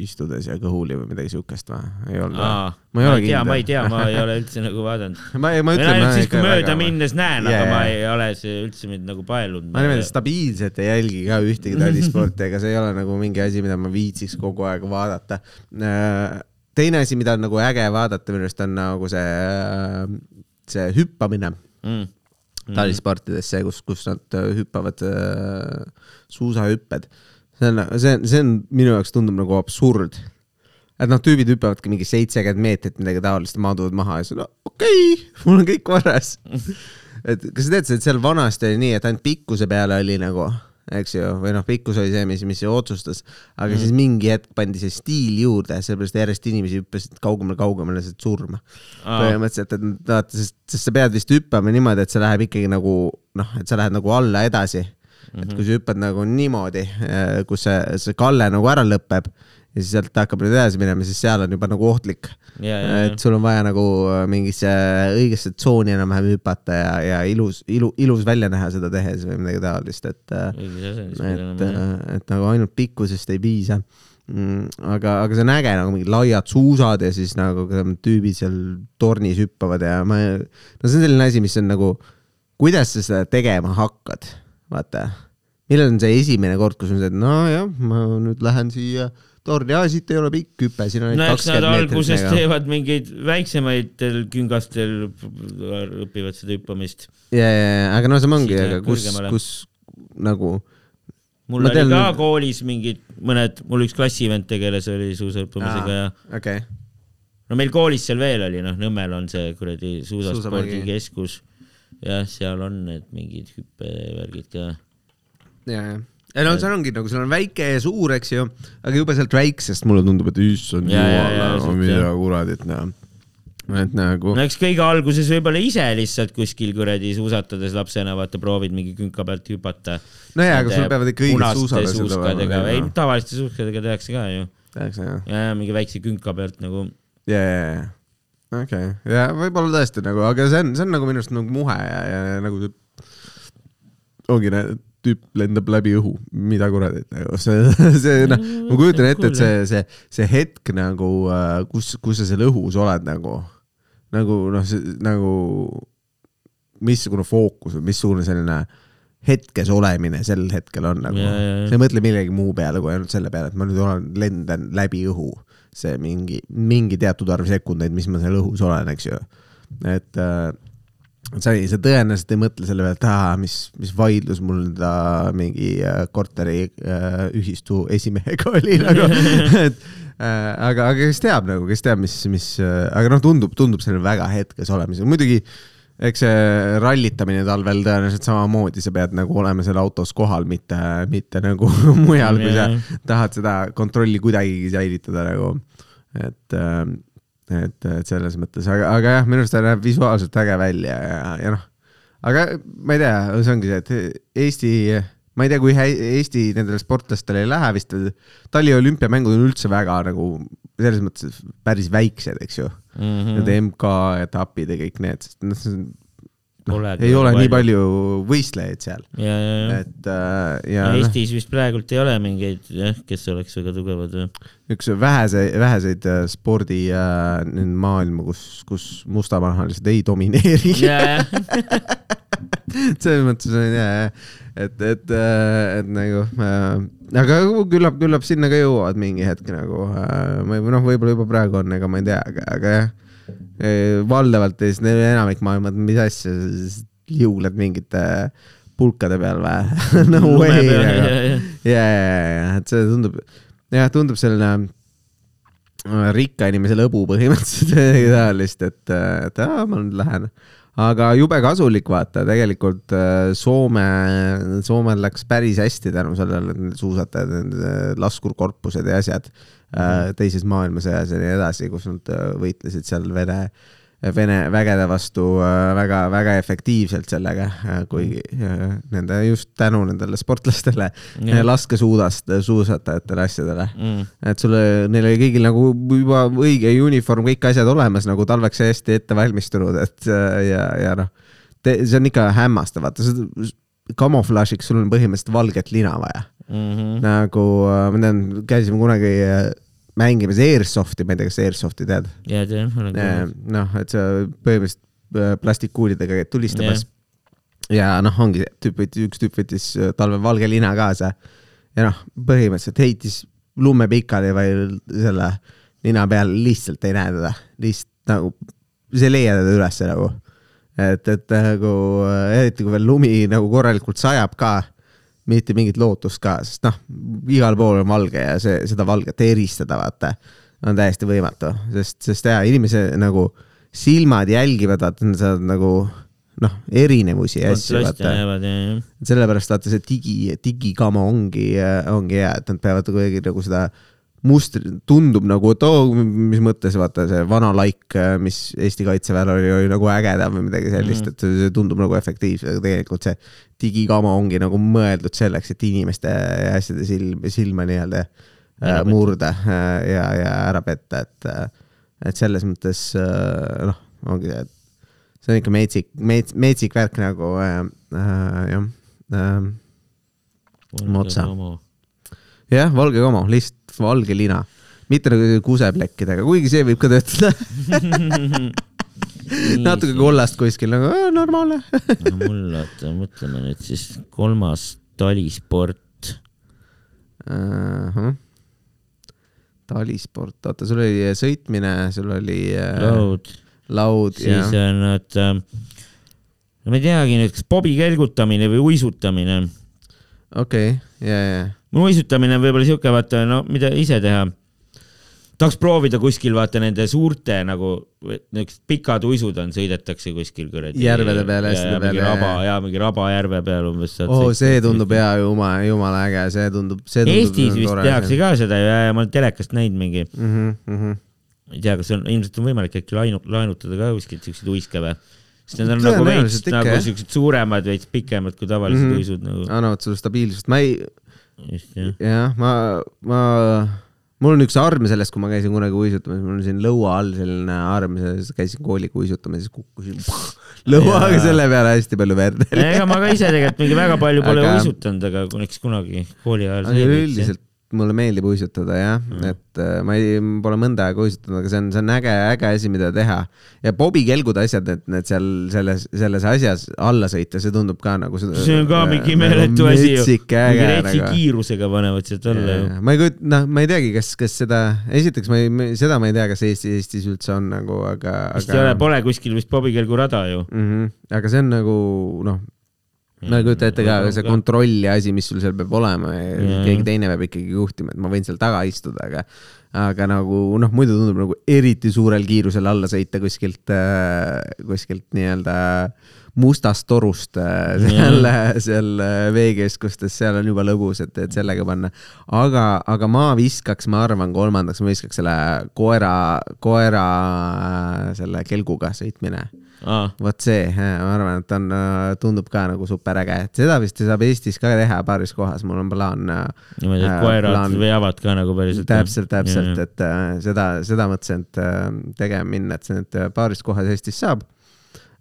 istudes ja kõhuli või midagi siukest või? ei olnud või? Ma ei ole ei kindel. ma ei tea, ma ei ole üldse nagu vaadanud. ma, ma ma ütlen. ainult siis, kui mööda minnes näen, aga Jaa, ma ei ole see üldse mind nagu paelunud. ma niimoodi stabiilselt ei jälgi ka ühtegi talisporti, ega see ei ole nagu mingi asi, mida ma viitsiks kogu aeg vaadata. teine asi, mida on nagu äge vaadata minu arust on nagu see, see hüppamine mm.. talisportides, see, kus, kus nad äh, hüppavad äh, suusahüpped. see on, see on, see on minu jaoks tundub nagu absurd. et noh, tüübid hüppavadki mingi seitsekümmend meetrit midagi taolist, maanduvad maha ja siis no okei okay,, mul on kõik korras. et kas sa tead, et seal vanasti oli nii, et ainult pikkuse peale oli nagu, eks ju, või noh, pikkus oli see, mis, mis otsustas, aga mm. siis mingi hetk pandi see stiil juurde, sellepärast järjest inimesi hüppasid kaugemale-kaugemale lihtsalt surma põhimõtteliselt, et vaata, sest, sest sa pead vist hüppama niimoodi, et see läheb ikkagi nagu noh, et sa lähed nagu alla edasi mm. -hmm. et kui sa hüppad nagu niimoodi, kus see, see kalle nagu ära lõpeb ja siis sealt hakkab nüüd edasi minema, siis seal on juba nagu ohtlik. et sul on vaja nagu mingisse õigesse tsooni enam-vähem hüpata ja, ja ilus, ilu, ilus välja näha seda tehes või midagi taolist, et pead et olema., et nagu ainult pikkusest ei piisa mm,. aga, aga see on äge nagu mingid laiad suusad ja siis nagu tüübid seal tornis hüppavad ja ma, no see on selline asi, mis on nagu, kuidas sa seda tegema hakkad, vaata. millal on see esimene kord, kus on see, et nojah, ma nüüd lähen siia torni, aa siit ei ole pikk hüpe, siin on no eks nad alguses meetrit. nagu. teevad mingeid väiksematel küngastel, õpivad seda hüppamist. ja, ja, ja, aga no see ongi, aga kus, kus nagu mul oli tean ka nüüd- koolis mingid mõned, mul üks klassivend tegeles, oli suusahüppamisega ja okay., no meil koolis seal veel oli, noh, Nõmmel on see kuradi suusaspordikeskus. jah, seal on need mingid hüppevärgid ka. ja, ja, ei no seal ongi nagu, seal on väike ja suur, eks ju, aga jube sealt väiksest mulle tundub, et issand Ja, ja, jumal ja,, mida kuradit noh. et nagu no eks kõige alguses võib-olla ise lihtsalt kuskil kuradi suusatades lapsena vaata proovid mingi künka pealt hüpata. nojah, aga sul peavad ikka õiged suusad suuskadega, ei tavaliste suuskadega tehakse ka ju. tehakse jah, ja, ja mingi väikse künka pealt nagu. ja, ja, ja, okei, ja võib-olla tõesti nagu, aga see on, see on nagu minu arust nagu muhe ja, ja nagu see ongi näed, tüüp lendab läbi õhu, mida kuradit nagu see, see noh, ma kujutan ette, et see, see, see hetk nagu, kus, kus sa seal õhus oled nagu, nagu noh, nagu missugune fookus või missugune selline hetkes olemine sel hetkel on nagu sa ei mõtle millegi muu peale kui ainult selle peale, et ma nüüd olen, lendan läbi õhu. see mingi, mingi teatud arv sekundeid, mis ma seal õhus olen, eks ju. et äh, sa ei, sa tõenäoliselt ei mõtle selle peale, et aa, mis, mis vaidlus mul enda mingi äh, korteri äh, ühistu esimehega oli nagu, et äh, aga, aga kes teab nagu, kes teab, mis, mis, aga noh, tundub, tundub selline väga hetkes olemisega, muidugi eks see rallitamine talvel tõenäoliselt samamoodi, sa pead nagu olema seal autos kohal, mitte, mitte nagu mujal, kui sa tahad seda kontrolli kuidagigi säilitada nagu, et äh, et, et selles mõttes, aga, aga jah, minu arust ta näeb visuaalselt äge välja ja, ja noh, aga ma ei tea, see ongi see, et Eesti, ma ei tea, kui Eesti nendele sportlastele ei lähe vist, Tali olümpiamängud on üldse väga nagu selles mõttes päris väiksed, eks ju mm. Mhm. Need MK-etapid ja kõik need, sest noh, noh Polegi ei ole palju. nii palju võistlejaid seal, ja, ja, ja. et äh, ja noh, Eestis vist praegult ei ole mingeid jah, kes oleks väga tugevad üks vähese, väheseid äh, spordi äh, maailma, kus, kus mustanahalised ei domineeri. ja, ja, selles mõttes on hea, et, et, et nagu äh,, aga küllap, küllap sinna ka jõuavad mingi hetk nagu äh,, või noh, võib-olla juba praegu on, ega ma ei tea, aga, aga jah. Valdavalt siis neil enamik maailma, mis asja, liugled mingite pulkade peal või? no way, ja, ja, ja, ja, ja, et see tundub, jah, tundub selline äh, rikka inimese lõbu põhimõtteliselt taolist, et, et aa, ma nüüd lähen. aga jube kasulik, vaata, tegelikult äh, Soome, Soomel läks päris hästi tänu sellele, et suusatajad, laskurkorpused ja asjad äh, teises maailmasõjas ja nii edasi, kus nad äh, võitlesid seal Vene Vene vägede vastu väga-väga efektiivselt sellega, kuigi äh, nende just tänu nendele sportlastele laskesuudast, suusatajatele, asjadele. mm.. et sulle, neil oli kõigil nagu juba õige uniform, kõik asjad olemas nagu talveks hästi ette valmistunud, et äh, ja, ja noh, see on ikka hämmastav, vaata, kamuflaažiks sul on põhimõtteliselt valget lina vaja. Mm -hmm. nagu äh, ma tean, käisime kunagi äh, mängimas Airsofti, ma ei tea, kas Airsoft'i tead? ja tean, olen kuulnud. noh, et sa põhimõtteliselt äh, plastikkuulidega käid tulistamas ja noh, ongi tüüp üks tüüp võttis äh, talvel valge lina kaasa ja noh, põhimõtteliselt heitis lume pikali või selle nina peal lihtsalt ei näe teda, lihtsalt nagu, sa ei leia teda ülesse nagu. et, et nagu äh, eriti kui veel lumi nagu korralikult sajab ka, mitte mingit lootust ka, sest noh, igal pool on valge ja see, seda valget eristada, vaata, on täiesti võimatu, sest, sest jaa, inimese nagu silmad jälgivad, vaata, sa saad nagu noh, erinevusi ja asju, vaata. ja, ja. sellepärast vaata see digi, digikama ongi, ongi hea, et nad peavad kuidagi nagu seda mustri, tundub nagu, et oo, mis mõttes, vaata see vana laik, mis Eesti kaitseväel oli, oli nagu ägedam või midagi sellist, et see tundub nagu efektiivse, aga tegelikult see digikama ongi nagu mõeldud selleks, et inimeste ja asjade silm, silma nii-öelda äh, murda äh, ja, ja ära petta, et, et selles mõttes äh, noh, ongi see, et see on ikka metsik, mets-, metsik värk nagu äh, äh, jah äh,. Motsa. jah, valge komo, lihtsalt valge lina, mitte nagu kuseplekkidega, kuigi see võib ka töötada. natuke kollast kuskil nagu äh, normaalne. no mul, oota, mõtleme nüüd siis, kolmas talisport. talisport, oota, sul oli sõitmine, sul oli äh, laud, laud ja siis on, oota, no ma ei teagi nüüd, kas bobi kelgutamine või uisutamine. okei okay,, ja, ja, mul uisutamine on võib-olla siuke, vaata, no mida ise teha. tahaks proovida kuskil vaata nende suurte nagu niisugused pikad uisud on, sõidetakse kuskil kuradi. Järvede peal, asjade peal, mingi raba ja. ja mingi raba järve peal umbes. oo, see tundub hea, jumala, jumala äge, see tundub, see tundub. Eestis vist tehakse ka seda ja, ja ma olen telekast näinud mingi, mm. -hmm, mm -hmm. ei tea, kas on, ilmselt on võimalik äkki laenu, laenutada ka kuskilt siukseid uiske või? sest need on nagu veits nagu siuksed suuremad, veits pikemad kui tavalised mm. -hmm. uisud nagu. annavad sulle stabiilsust, ma ei, jah. ma, ma, mul on üks arm sellest, kui ma käisin kunagi uisutamas, mul on siin lõua all selline arm, käisin kooliga uisutamas, kukkusin lõuaga selle peale hästi palju verd. ega ma ka ise tegelikult mingi väga palju pole Aga- aga... uisutanud, aga eks kunagi kooli ajal. üldiselt mulle meeldib uisutada jah mm., et äh, ma ei, pole mõnda aega uisutanud, aga see on, see on äge, äge asi, mida teha. ja bobikelgud asjad, et need seal selles, selles asjas alla sõita, see tundub ka nagu. see on ka mingi meeletu asi ju. mingi retsi nagu. kiirusega panevad sealt alla ju. ma ei kujuta, noh, ma ei teagi, kas, kas seda, esiteks ma ei, seda ma ei tea, kas Eesti, Eestis üldse on nagu, aga. vist ei ole, pole kuskil vist bobikelgu rada ju mm. -hmm. aga see on nagu noh ma ei kujuta ette ka, see kontrolli asi, mis sul seal peab olema ja keegi teine peab ikkagi juhtima, et ma võin seal taga istuda, aga aga nagu noh, muidu tundub nagu eriti suurel kiirusel alla sõita kuskilt äh,, kuskilt nii-öelda mustast torust äh, seal, seal äh, veekeskustes, seal on juba lõbus, et, et sellega panna. aga, aga ma viskaks, ma arvan, kolmandaks ma viskaks selle koera, koera selle kelguga sõitmine vot see, ma arvan, et on, äh, tundub ka nagu super äge, et seda vist saab Eestis ka teha paaris kohas, mul on plaan. niimoodi, et äh, koerad plaan... veavad ka nagu päriselt. täpselt, täpselt, et äh, seda, seda mõtlesin, et äh, tegema minna, et see nüüd paaris kohas Eestis saab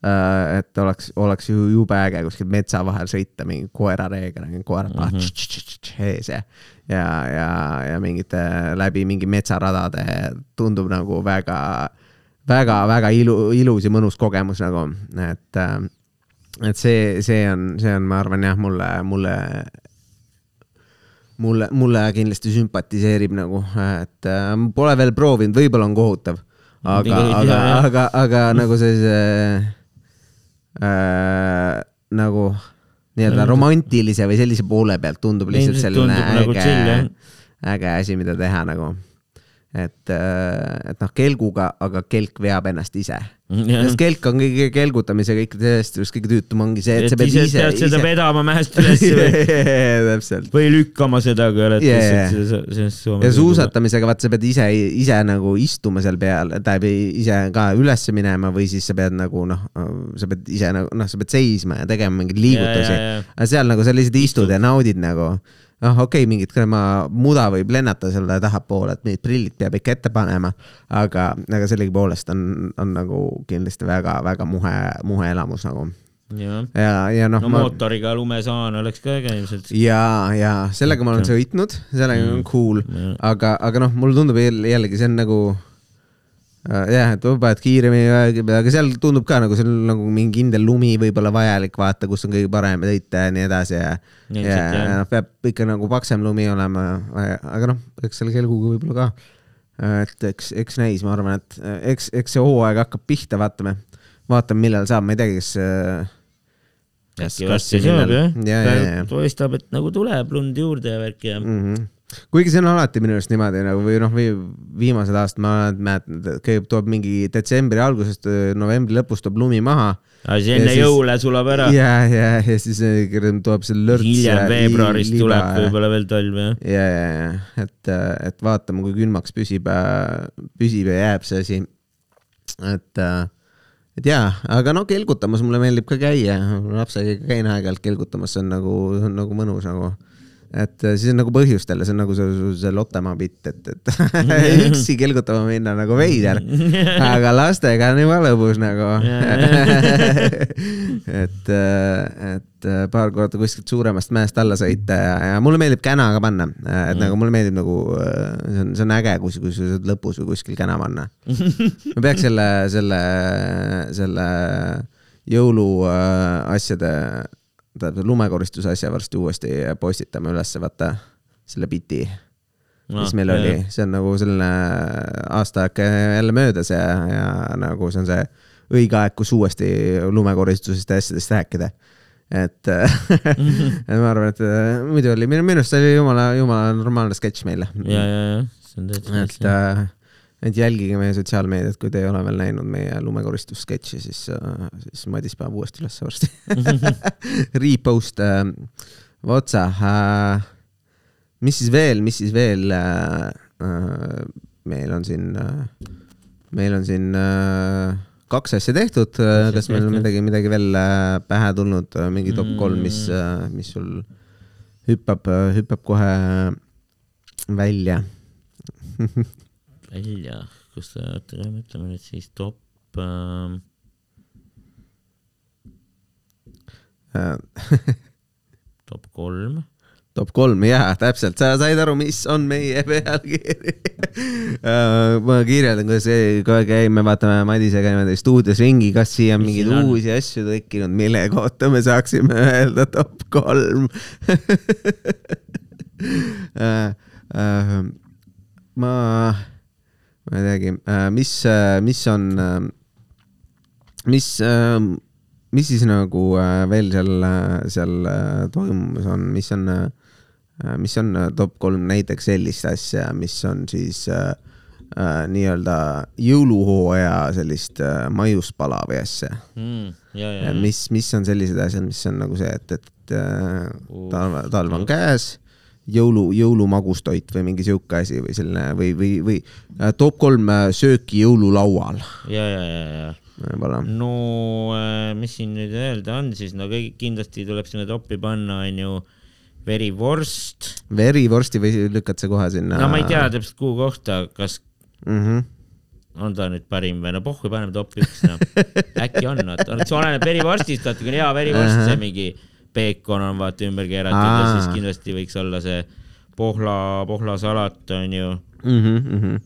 äh,. et oleks, oleks ju jube äge kuskil metsa vahel sõita mingi koerareega, koerad mm -hmm. ees ja, ja, ja, ja mingite läbi mingi metsaradade tundub nagu väga äh, väga-väga ilu, ilus ja mõnus kogemus nagu, et, äh, et see, see on, see on, ma arvan jah, mulle, mulle, mulle, mulle kindlasti sümpatiseerib nagu, et äh, pole veel proovinud, võib-olla on kohutav, aga, aga, aga, aga nagu sellise äh, nagu nii-öelda romantilise või sellise poole pealt tundub lihtsalt selline nagu äge nagu, äge asi, mida teha nagu et, äh, et noh, kelguga, aga kelk veab ennast ise. sest kelk on kõige kelgutamisega ikka sellest just kõige tüütum ongi see, et, sa pead ise, ise. pead seda vedama mäest üles või või lükkama seda, oled yeah. ja suusatamisega vaat sa pead ise, ise nagu istuma seal peal, tähendab ise ka üles minema või siis sa pead nagu noh, sa pead ise nagu noh, sa pead seisma ja tegema mingeid liigutusi. aga seal nagu sa lihtsalt istud ja naudid nagu noh, okei okay,, mingit krema muda võib lennata selle tahapoole, et mingid prillid peab ikka ette panema, aga, aga sellegipoolest on, on nagu kindlasti väga-väga muhe, muhe elamus nagu ja, ja, ja noh. no ma... mootoriga lumesaan oleks ka äge ilmselt. ja, ja sellega ma olen sõitnud, sellega mm. on cool, aga, aga noh, mulle tundub jällegi see on nagu jah, et paned kiiremini, aga seal tundub ka nagu seal nagu mingi kindel lumi võib-olla vajalik, vaata, kus on kõige parem sõita ja nii edasi ja. ja, ja noh, peab ikka nagu paksem lumi olema, aga noh, eks selle kelguga võib-olla ka. et eks, eks näis, ma arvan, et eks, eks see hooaeg hakkab pihta, vaatame, vaatame, millal saab, ma ei tea, kes äkki varsti saab jah, paistab, et nagu tuleb lund juurde ja värki ja mm. -hmm kuigi see on alati minu arust niimoodi nagu või noh, või viimased aastad ma mäletan, et kõigepealt tuleb mingi detsembri algusest, novembri lõpus tuleb lumi maha. aga siis enne jõule sulab ära. ja, ja, ja siis tuleb see lörts. hiljem veebruaris tuleb võib-olla veel talv jah. ja, ja, ja et, et vaatame, kui külmaks püsib, püsib ja jääb see asi. et et jaa, aga no kelgutamas mulle meeldib ka käia, lapsega käin aeg-ajalt kelgutamas, see on nagu, nagu mõnus nagu et äh, siis on nagu põhjust jälle, see on nagu see, see Lottemaa bitt, et, et üksi kelgutama minna nagu veider, aga lastega on juba lõbus nagu. Et, äh, et äh, paar korda kuskilt suuremast mäest alla sõita ja, ja mulle meeldib käna ka panna, et nagu mulle meeldib nagu, see on, see on äge, kui, kui sa saad lõpus või kuskil käna panna. ma peaks selle, selle, selle jõuluasjade äh, tähendab lumekordistuse asja varsti uuesti postitame ülesse, vaata selle biti no,, mis meil jah. oli, see on nagu selline aasta aeg jälle möödas ja, ja nagu see on see õige aeg, kus uuesti lumekoristusest ja asjadest rääkida. et et ma arvan, et muidu oli, minu arust see oli jumala, jumala normaalne sketš meile. ja, ja, ja, see on täitsa. et äh, et jälgige meie sotsiaalmeediat, kui te ei ole veel näinud meie lumekoristussketši, siis, äh, siis Madis paneb uuesti üles varsti Repost äh, otsa äh,. mis siis veel, mis siis veel äh, äh, meil on siin äh,, meil on siin äh, kaks asja tehtud, äh, kas meil on midagi, midagi veel äh, pähe tulnud, mingi top kolm, mis, mm. mis sul hüppab, hüppab kohe välja välja, kus ta, oota, ütleme nüüd siis top äh, top kolm. top kolm, jaa, täpselt, sa said aru, mis on meie pealkiri uh, ma kirjeldan, kuidas aeg käime, vaatame Madisega niimoodi stuudios ringi, kas siia on mingeid on? uusi asju tekkinud, mille kohta me saaksime öelda top kolm uh, uh, ma, ma ei teagi. Uh,, mis uh,, mis on uh, mis mis siis nagu äh, veel seal, seal äh, toimumas on, mis on äh,, mis on äh, top kolm näiteks sellist asja, mis on siis äh, äh, nii-öelda jõuluhooaja sellist äh, maiuspala või asja? Mm,. mis, mis on sellised asjad, mis on nagu see, et, et äh, talv, talv on käes, jõulu, jõulumagustoit või mingi sihuke asi või selline või, või, või äh, top kolm äh, sööki jõululaual ja, ja, ja, ja võib-olla. no äh, mis siin nüüd öelda on siis, no kõik kindlasti tuleb sinna toppi panna, onju verivorst. verivorsti või lükkad sa kohe sinna? no ma ei tea täpselt kuhu kohta, kas mm. -hmm. on ta nüüd parim või no pohhu, paneme top üks, noh. äkki on, vaata, see oleneb verivorstist, vaata, kui on hea verivorst, see mingi peekon on vaata ümber keeratud ja Aa. siis kindlasti võiks olla see pohla, pohlasalat onju mm. -hmm, mm -hmm.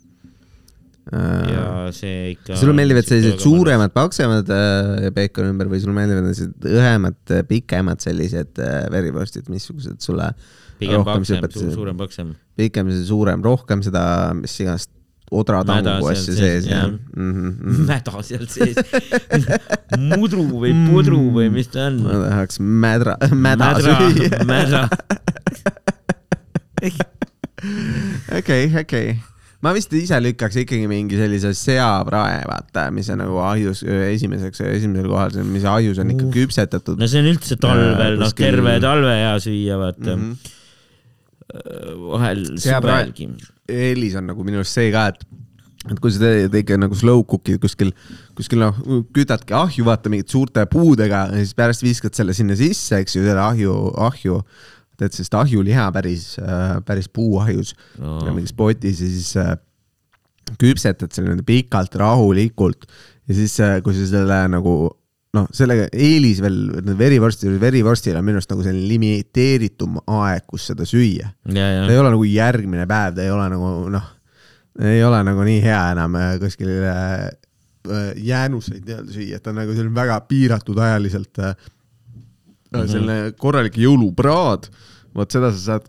ja see ikka. sulle meeldivad sellised? suuremad, paksemad äh, peekoni ümber või sulle meeldivad sellised õhemad, pikemad sellised äh, verivorstid, missugused sulle pigem paksem, suurem, paksem. pikem, suurem, rohkem seda, mis iganes odratangu asja sees, sees jah jah. mm. -hmm. mäda seal sees. mudru või pudru või mis ta on? ma tahaks mädra, mäda süüa. mäda. okei, okei. ma vist ise lükkaks ikkagi mingi sellise seaprae, vaata, mis on nagu ahjus esimeseks, esimesel kohal, mis ahjus on ikka küpsetatud. no see on üldse talvel, noh, terve talve hea süüa, vaata Mhm. mm. -hmm. vahel Seaprae-. Eelis on nagu minu arust see ka, et, et kui sa teed ikka nagu slow cook'id kuskil, kuskil noh, kütadki ahju, vaata mingite suurte puudega ja siis pärast viskad selle sinna sisse, eks ju, selle ahju, ahju, teed sellest ahjuliha päris, päris puuahjus No. no. mingis potis ja siis äh, küpsetad selle niimoodi pikalt, rahulikult ja siis, kui sa selle nagu noh, sellega eelis veel, verivorsti, verivorstil on minu arust nagu selline limiteeritum aeg, kus seda süüa ta ei ole nagu järgmine päev, ta ei ole nagu noh, ei ole nagu nii hea enam äh, kuskil äh, äh, jäänuseid nii-öelda süüa, et ta on nagu selline väga piiratud ajaliselt äh, mm -hmm. selline korralik jõulupraad. vot seda sa saad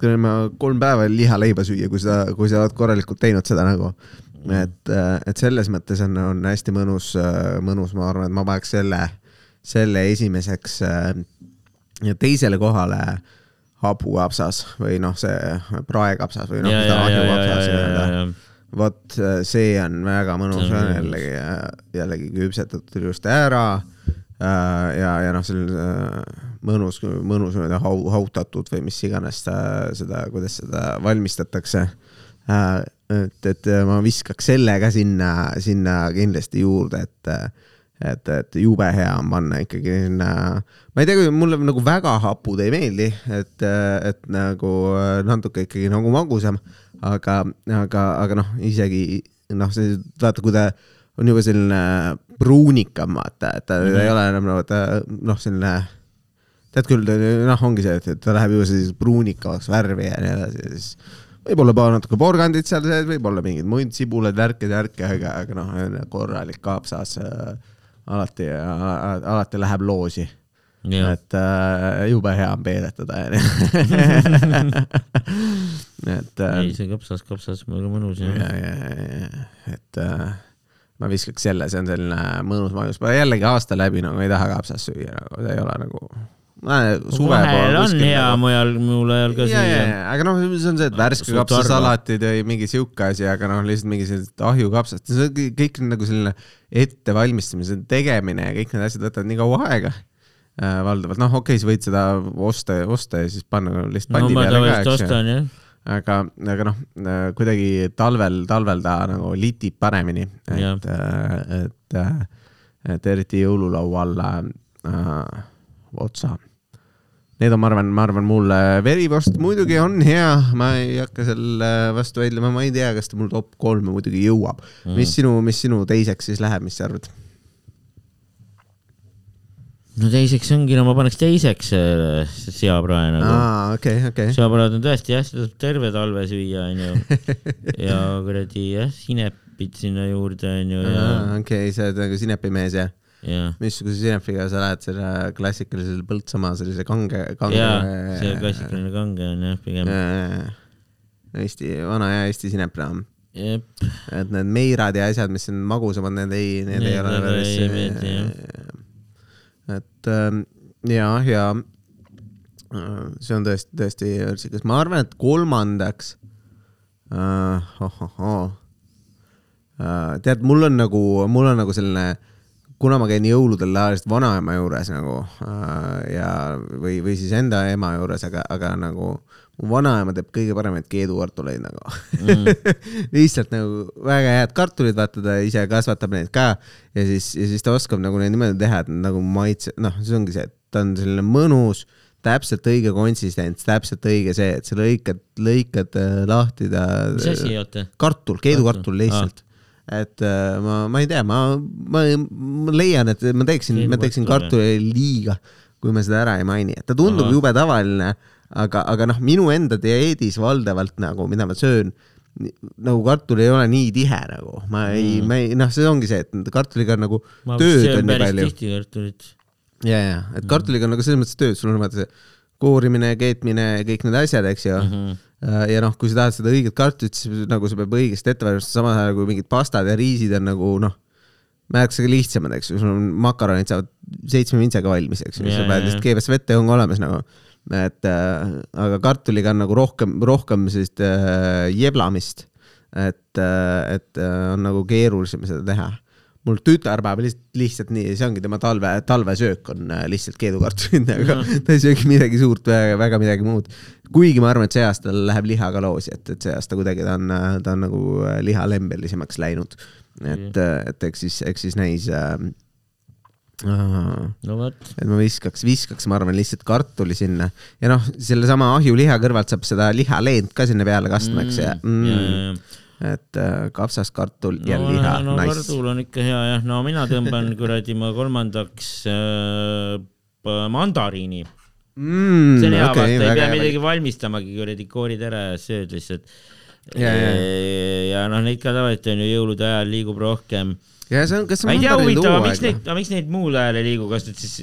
kolm päeva lihaleiba süüa, kui sa, kui sa oled korralikult teinud seda nagu. et, et selles mõttes on, on hästi mõnus, mõnus, ma arvan, et ma paneks selle, selle esimeseks äh, ja teisele kohale hapukapsas või noh, see praekapsas või noh, mida ahjukapsas ja, vot see on väga mõnus, See on jällegi, jällegi küpsetatud ilusti ära. ja, ja noh, selline äh, mõnus, mõnus niimoodi hau-, hautatud või mis iganes ta, seda, kuidas seda valmistatakse. et, et ma viskaks selle ka sinna, sinna kindlasti juurde, et et, et jube hea on panna ikkagi sinna, ma ei tea, mulle nagu väga hapud ei meeldi, et, et nagu natuke ikkagi nagu magusam, aga, aga, aga noh, isegi noh, see vaata, kui ta on juba selline pruunikam, vaata, et ta mm -hmm. ei ole enam nagu ta noh, selline tead küll, noh, ongi see, et, et ta läheb juba selliseks pruunikavaks värvi ja nii edasi siis võib-olla paar natuke porgandit seal sees, võib-olla mingeid muid sibulaid, värke, värke, aga, aga noh, korralik kaapsaas äh, alati, alati läheb loosi. ja, et äh, jube hea on peedetada onju. et äh, ei, see kapsas, kapsas, väga mõnus ja, jah. ja, ja, ja, et äh, ma viskaks selle, see on selline mõnus maius, ma jällegi aasta läbi nagu ei taha kapsast süüa, nagu see ei ole nagu. Vahel on hea mujal, muul ajal ka süüa. aga noh, see on see, et värske Suht harva. kapsasalatid või mingi sihuke asi, aga noh, lihtsalt mingi sellised ahjukapsast, see on kõik- nagu selline ettevalmistamise tegemine ja kõik need asjad võtavad nii kaua aega äh, valdavalt, noh, okei okay,, sa võid seda osta, osta ja siis panna lihtsalt no pandi ma peale ka, eks ju aga, aga noh, kuidagi talvel, talvel ta nagu litib paremini, et, et, et eriti jõululaua alla äh, otsa. Need on, ma arvan, ma arvan, mulle verivorst muidugi on hea, ma ei hakka selle vastu vaidlema, ma ei tea, kas ta mul top kolme muidugi jõuab mm.. mis sinu, mis sinu teiseks siis läheb, mis sa arvad? no teiseks ongi, no ma paneks teiseks äh, seaprae nagu. aa, okei, okei. seapraed on tõesti jah, seda saab terve talve süüa, onju. ja kuradi jah, sinepid sinna juurde, onju okei, sa oled nagu sinepimees jah? ja, missuguse sinepiga sa lähed selle klassikalisele Põltsamaa sellise kange, kange. ja see klassikaline kange on jah, pigem. Eesti, vana hea Eesti sinep enam. jep, et need meirad ja asjad, mis on magusamad, need ei, need ei ole päris meeldi,. et ähm, ja, ja äh, see on tõesti, tõesti värtsikas, ma arvan, et kolmandaks äh,. ohohoo äh, tead, mul on nagu, mul on nagu selline, kuna ma käin jõuludel tavaliselt vanaema juures nagu äh, ja, või, või siis enda ema juures, aga, aga nagu mu vanaema teeb kõige paremaid keedukartuleid nagu mm. lihtsalt nagu väga head kartulid, vaata ta ise kasvatab neid ka ja siis, ja siis ta oskab nagu neid niimoodi teha, et nagu maitse, noh, see ongi see, et ta on selline mõnus, täpselt õige konsistents, täpselt õige see, et sa lõikad, lõikad äh, lahti ta. mis asi, oota? kartul, keedukartul lihtsalt. Et äh, ma, ma ei tea, ma, ma, ma leian, et ma teeksin, ma teeksin Keedukartul, kartuli liiga, kui ma seda ära ei maini, et ta tundub Ahah. jube tavaline, aga, aga noh, minu enda dieedis valdavalt nagu, mida ma söön, nagu kartul ei ole nii tihe nagu, ma ei mm., ma ei, noh, see ongi see, et kartuliga on nagu ma tööd on nii palju. tihti kartulit. ja, ja, et kartuliga on nagu selles mõttes tööd, sul on vaata see koorimine, keetmine, kõik need asjad, eks ju mm. -hmm. Ja noh, kui sa tahad seda õiget kartulit, siis nagu sa pead õigesti ette valmistama, samal ajal kui mingid pastad ja riisid on nagu noh, märksa lihtsamad, eks ju, sul on makaronid saavad seitsme vintsaga valmis, eks ju, Jaa, sa paned lihtsalt keevasse vette ja ongi olemas nagu. et äh, aga kartuliga on nagu rohkem, rohkem sellist äh, jeblamist, et äh,, et äh, on nagu keerulisem seda teha mul tütar paneb lihtsalt, lihtsalt nii, see ongi tema talve, talvesöök on äh, lihtsalt keedukartulid, aga ta ei söögi midagi suurt, väga midagi muud. kuigi ma arvan, et see aasta läheb liha ka loosi, et, et see aasta kuidagi ta on, ta on nagu äh, lihalembelisemaks läinud. et, et eks siis, eks siis näis äh,. Äh, no vot. et ma viskaks, viskaks, ma arvan, lihtsalt kartuli sinna ja noh, sellesama ahjuliha kõrvalt saab seda lihaleent ka sinna peale kastma, eks ja, ja, mm,. Et äh, kapsas, kartul ja no, liha, no nice. kardul on ikka hea jah, no mina tõmban kuradi ma kolmandaks äh, mandariini. Mm, see on hea okay,, vaata, ei pea midagi valmistamagi, kuradi koorid ära ja sööd lihtsalt. Ja, ja. ja noh, neid ka tavaliselt on ju jõulude ajal liigub rohkem. ja see on, kas ma ei tea, mandariinid huvitav, miks neid, miks neid muul ajal ei liigu, kas nad siis,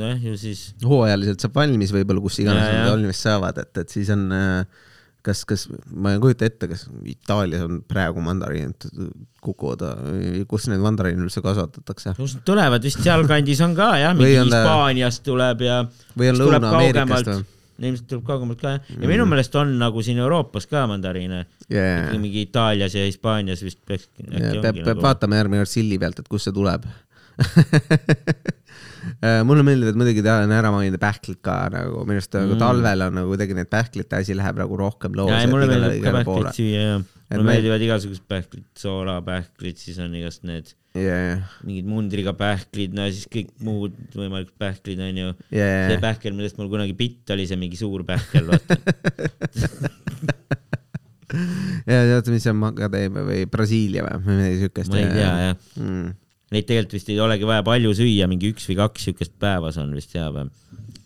nojah, ju siis hooajaliselt saab valmis võib-olla, kus iganes nad valmis saavad, et, et siis on äh, kas, kas ma ei kujuta ette, kas Itaalias on praegu mandariinid kukuvad, kus neid mandariine üldse kasvatatakse kust nad tulevad vist sealkandis on ka jah, mingi Hispaaniast tuleb ja või on Lõuna-Ameerikast või?, ilmselt tuleb kaugemalt ka jah, ja minu meelest on nagu siin Euroopas ka mandariine, yeah.. mingi Itaalias ja Hispaanias vist peaks. peab, peab vaatama järgmine kord silli pealt, et kust see tuleb mulle meeldivad muidugi tahan ära mainida pähklid ka nagu minu arust nagu talvel on nagu kuidagi need pähklite asi läheb nagu rohkem loos. mulle meeldib ka pähkleid süüa ja mulle me- meeldivad igasugused pähklid, soolapähklid, siis on igast need yeah. mingid mundriga pähklid, no siis kõik muud võimalikud pähklid onju. Yeah. see pähkel, millest mul kunagi bitt oli, see mingi suur pähkel, vaata. ja tead, mis on Macadamia või Brasiilia või midagi siukest. ma ei tea jah. mm.. Neid tegelikult vist ei olegi vaja palju süüa, mingi üks või kaks siukest päevas on vist hea või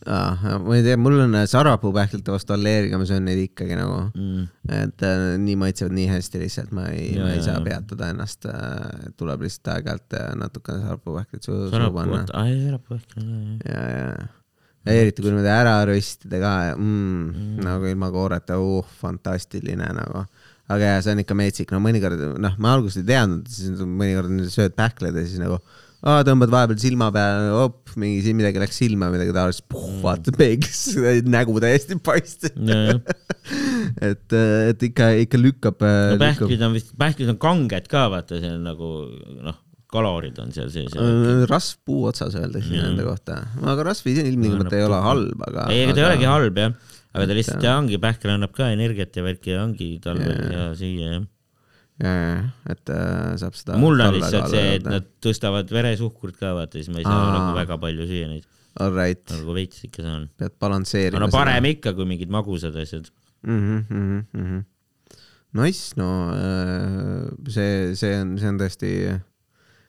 Ah, ma ei tea, mul on sarapuupähklite vastu allergia, ma söön neid ikkagi nagu mm.? et äh, nii maitsevad nii hästi lihtsalt, ma ei, ma ei saa ja. peatada ennast äh,, tuleb lihtsalt aeg-ajalt äh, natukene sarapuupähklit su- suhu sarapuu, panna. aa ei sarapuupähkel on hea jah. ja, ja, ja eriti kui niimoodi ära röstida ka mm, mm., nagu ilma kooreta, uh, fantastiline nagu. Aga jaa, see on ikka metsik, no mõnikord, noh, ma alguses ei teadnud, siis mõnikord sööd pähkleid ja siis nagu aa, tõmbad vahepeal silma peale, op, mingi siin midagi läks silma, midagi taolist, vaatad peeglisse, nägu täiesti paistab. et, et ikka, ikka lükkab no no,. pähklid on vist, pähklid on kanged ka, vaata, see on nagu noh, kalorid on seal sees. rasv puu otsas öeldakse Jah. nende kohta, aga rasv ise ilmtingimata ei ole halb, aga. ei, ega ta ei olegi halb jah, aga ta lihtsalt jah ongi, pähkel annab ka energiat ja värki ja ongi talvel Jaa. hea süüa jah. jaa, et äh, saab seda. mul on lihtsalt see, et nad tõstavad veresuhkurt ka vaata, siis ma ei saa Aa. nagu väga palju süüa neid, All right, nagu veits ikka saan. pead balansseerima. no parem ikka kui mingid magusad asjad. mm. -hmm, mm -hmm. Nice, no äh, see, see on, see on tõesti.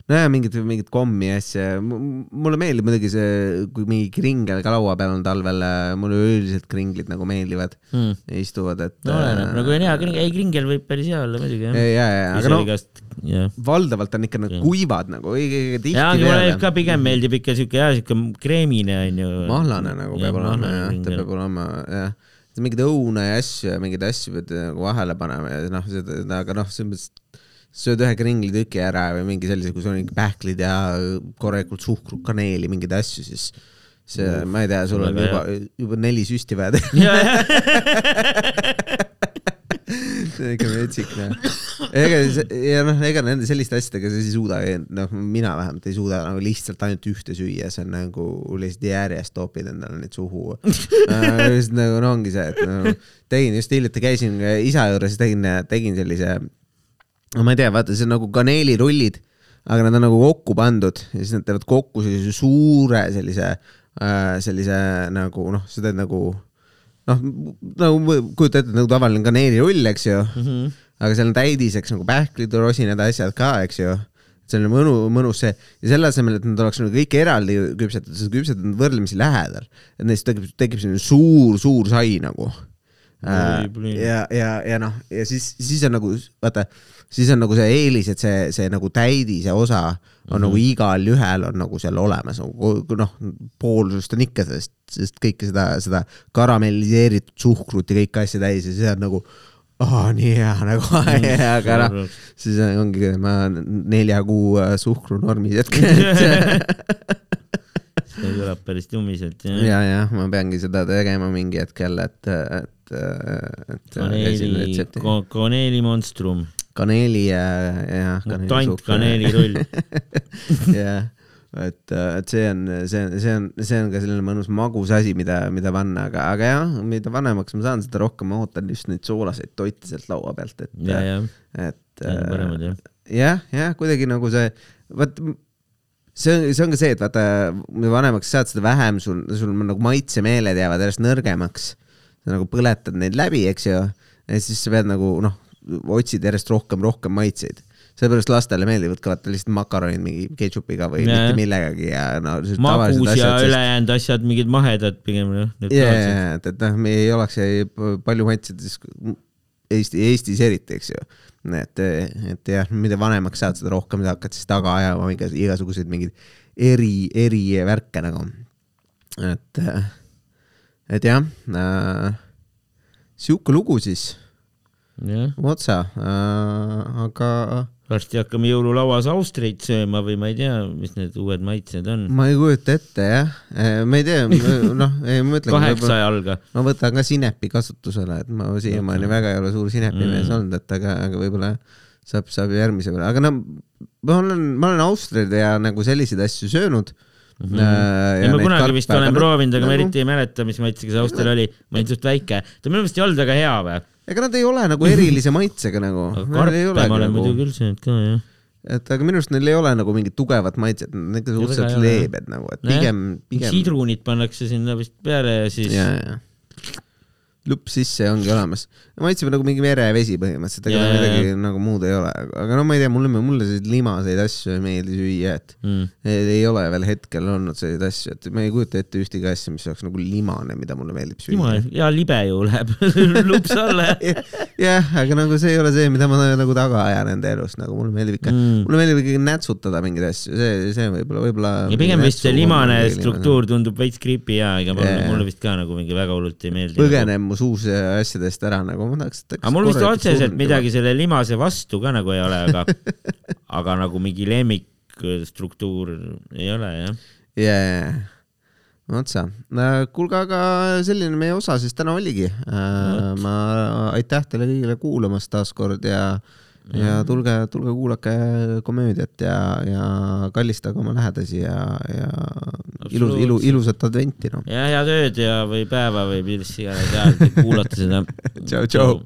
nojah, mingit, mingit kommi ja asja, mulle meeldib muidugi see, kui mingi kringel ka laua peal on talvel, mulle üldiselt kringlid nagu meeldivad ja istuvad, et. no oleneb, nagu on hea, ei kringel võib päris hea olla muidugi jah. ja, ja, aga no igast, jah. valdavalt on ikka nagu Jah. kuivad nagu õige õige jaa, mulle tihti ka pigem meeldib ikka siuke hea, siuke kreemine onju. mahlane nagu peab olema jah, ta peab olema jah, mingeid õune ja asju ja mingeid asju pead nagu vahele panema ja noh, seda, aga noh, selles mõttes sööd ühe kringlitüki ära või mingi sellise, kui sul on pähklid ja korralikult suhkrut, kaneeli, mingeid asju, siis see, ma ei tea, sul on juba, juba neli süsti vaja teha, see on ikka metsik noh. ega see- ja noh, ega nende selliste asjadega sa siis ei suuda, noh, mina vähemalt ei suuda nagu lihtsalt ainult ühte süüa, see on nagu lihtsalt järjest topid endale neid suhu äh,. nagu no ongi see, et no, tegin just hiljuti käisin isa juures, tegin, tegin sellise, no ma ei tea, vaata, see on nagu kaneelirullid, aga nad on nagu kokku pandud ja siis nad teevad kokku sellise suure sellise, sellise nagu noh, sa teed nagu noh, nagu kujuta ette nagu tavaline kaneelirull, eks ju Mhm. aga seal on täidiseks nagu pähklid, rosinad, asjad ka, eks ju. see on mõnu, mõnus see ja selle asemel, et nad oleks nagu kõik eraldi küpsetatud, sa küpsetad nad võrdlemisi lähedal, et neist tekib, tekib selline suur, suur sai nagu. Plin. ja, ja, ja noh, ja siis, siis on nagu vaata, siis on nagu see eelis, et see, see nagu täidise osa on mm -hmm. nagu igal ühel on nagu seal olemas nagu noh, poolsust on ikka sellest, sest kõike seda, seda karamelliseeritud suhkrut ja kõiki asju täis ja see on nagu oh, nii hea nagu aga noh, siis ongi, ma nelja kuu äh, suhkrunormis hetkel, et see kõlab päris tumiselt jah. ja, ja ma peangi seda tegema mingi hetk jälle, et, et, et retsepti, kaneeli monstrum, kaneeli ja, ja mutant kaneelirull. jah, et, et see on, see on, see on, see on ka selline mõnus magus asi, mida, mida panna, aga, aga jah, mida vanemaks ma saan, seda rohkem ma ootan just neid soolaseid toite sealt laua pealt, et, ja, ja, et jah. jah, jah, kuidagi nagu see, vot see on, see on ka see, et vaata, mida vanemaks saad, seda vähem sul, sul nagu maitsemeeled jäävad järjest nõrgemaks. sa nagu põletad neid läbi, eks ju, ja siis sa pead nagu noh, otsid järjest rohkem, rohkem maitseid seepärast lastele meeldivad ka vaata lihtsalt makaronid mingi ketšupiga või Ja, mitte millegagi ja no. magus ja ülejäänud asjad, mingid mahedad pigem noh. jaa, et, et noh, me ei oleks palju maitseid siis Eesti, Eestis eriti, eks ju. et, et jah, mida vanemaks saad, seda rohkem sa hakkad siis taga ajama igas- igasuguseid mingeid eri, eri värke nagu. et, et jah äh,, sihuke lugu siis, otsa äh,, aga varsti hakkame jõululauas austreid sööma või ma ei tea, mis need uued maitsed on. ma ei kujuta ette jah, ma ei tea, noh, ma ütlen. kaheksa jalga. ma võtan ka sinepi kasutusele, et ma siiamaani Okay. väga ei ole suur sinepimees Mm. olnud, et aga, aga võib-olla saab, saab järgmise peale, aga no ma olen, ma olen Austriaid ja nagu selliseid asju söönud mm. Mhm. ja ma kunagi vist olen proovinud, aga ma eriti ei mäleta, mis maitsega see Austria oli. ma olin suht väike. ta minu meelest ei olnud väga hea või? Ega nad ei ole nagu erilise maitsega nagu. karpe ma olen muidugi küll söönud ka jah. et aga minu arust neil ei ole nagu mingit tugevat maitset, nad on ikka suhteliselt leebed nagu, et pigem, pigem. sidrunid pannakse sinna vist peale ja siis ja, ja lupp sisse ja ongi olemas. maitseb nagu mingi merevesi põhimõtteliselt, ega ta midagi nagu muud ei ole, aga no ma ei tea, mulle, mulle selliseid limaseid asju ei meeldi süüa, et mm. ei ole veel hetkel olnud selliseid asju, et ma ei kujuta ette ühtegi asja, mis oleks nagu limane, mida mulle meeldib süüa., ja libe ju läheb lups alla jah, aga nagu see ei ole see, mida ma nagu taga ajan enda elus, nagu mulle meeldib ikka mm., mulle meeldib ikkagi nätsutada mingeid asju, see, see võib-olla, võib-olla. ja pigem vist see limane struktuur tundub veits creepy ja, ega Jaa. mulle vist ka nagu mingi väga hullult ei meeldi. põgeneb mu suus asjadest ära nagu ma tahaks. aga mul vist otseselt midagi selle limase vastu ka nagu ei ole, aga, aga nagu mingi lemmikstruktuur ei ole jah. jaa, otsa. kuulge, aga selline meie osa siis täna oligi. ma aitäh teile kõigile kuulamast taaskord ja, ja tulge, tulge kuulake komöödiat ja, ja kallistage oma lähedasi ja, ja ilus, ilu, ilusat adventi noh. ja head ööd ja, või päeva või mis iganes te kuulate seda. Tšau, tšau.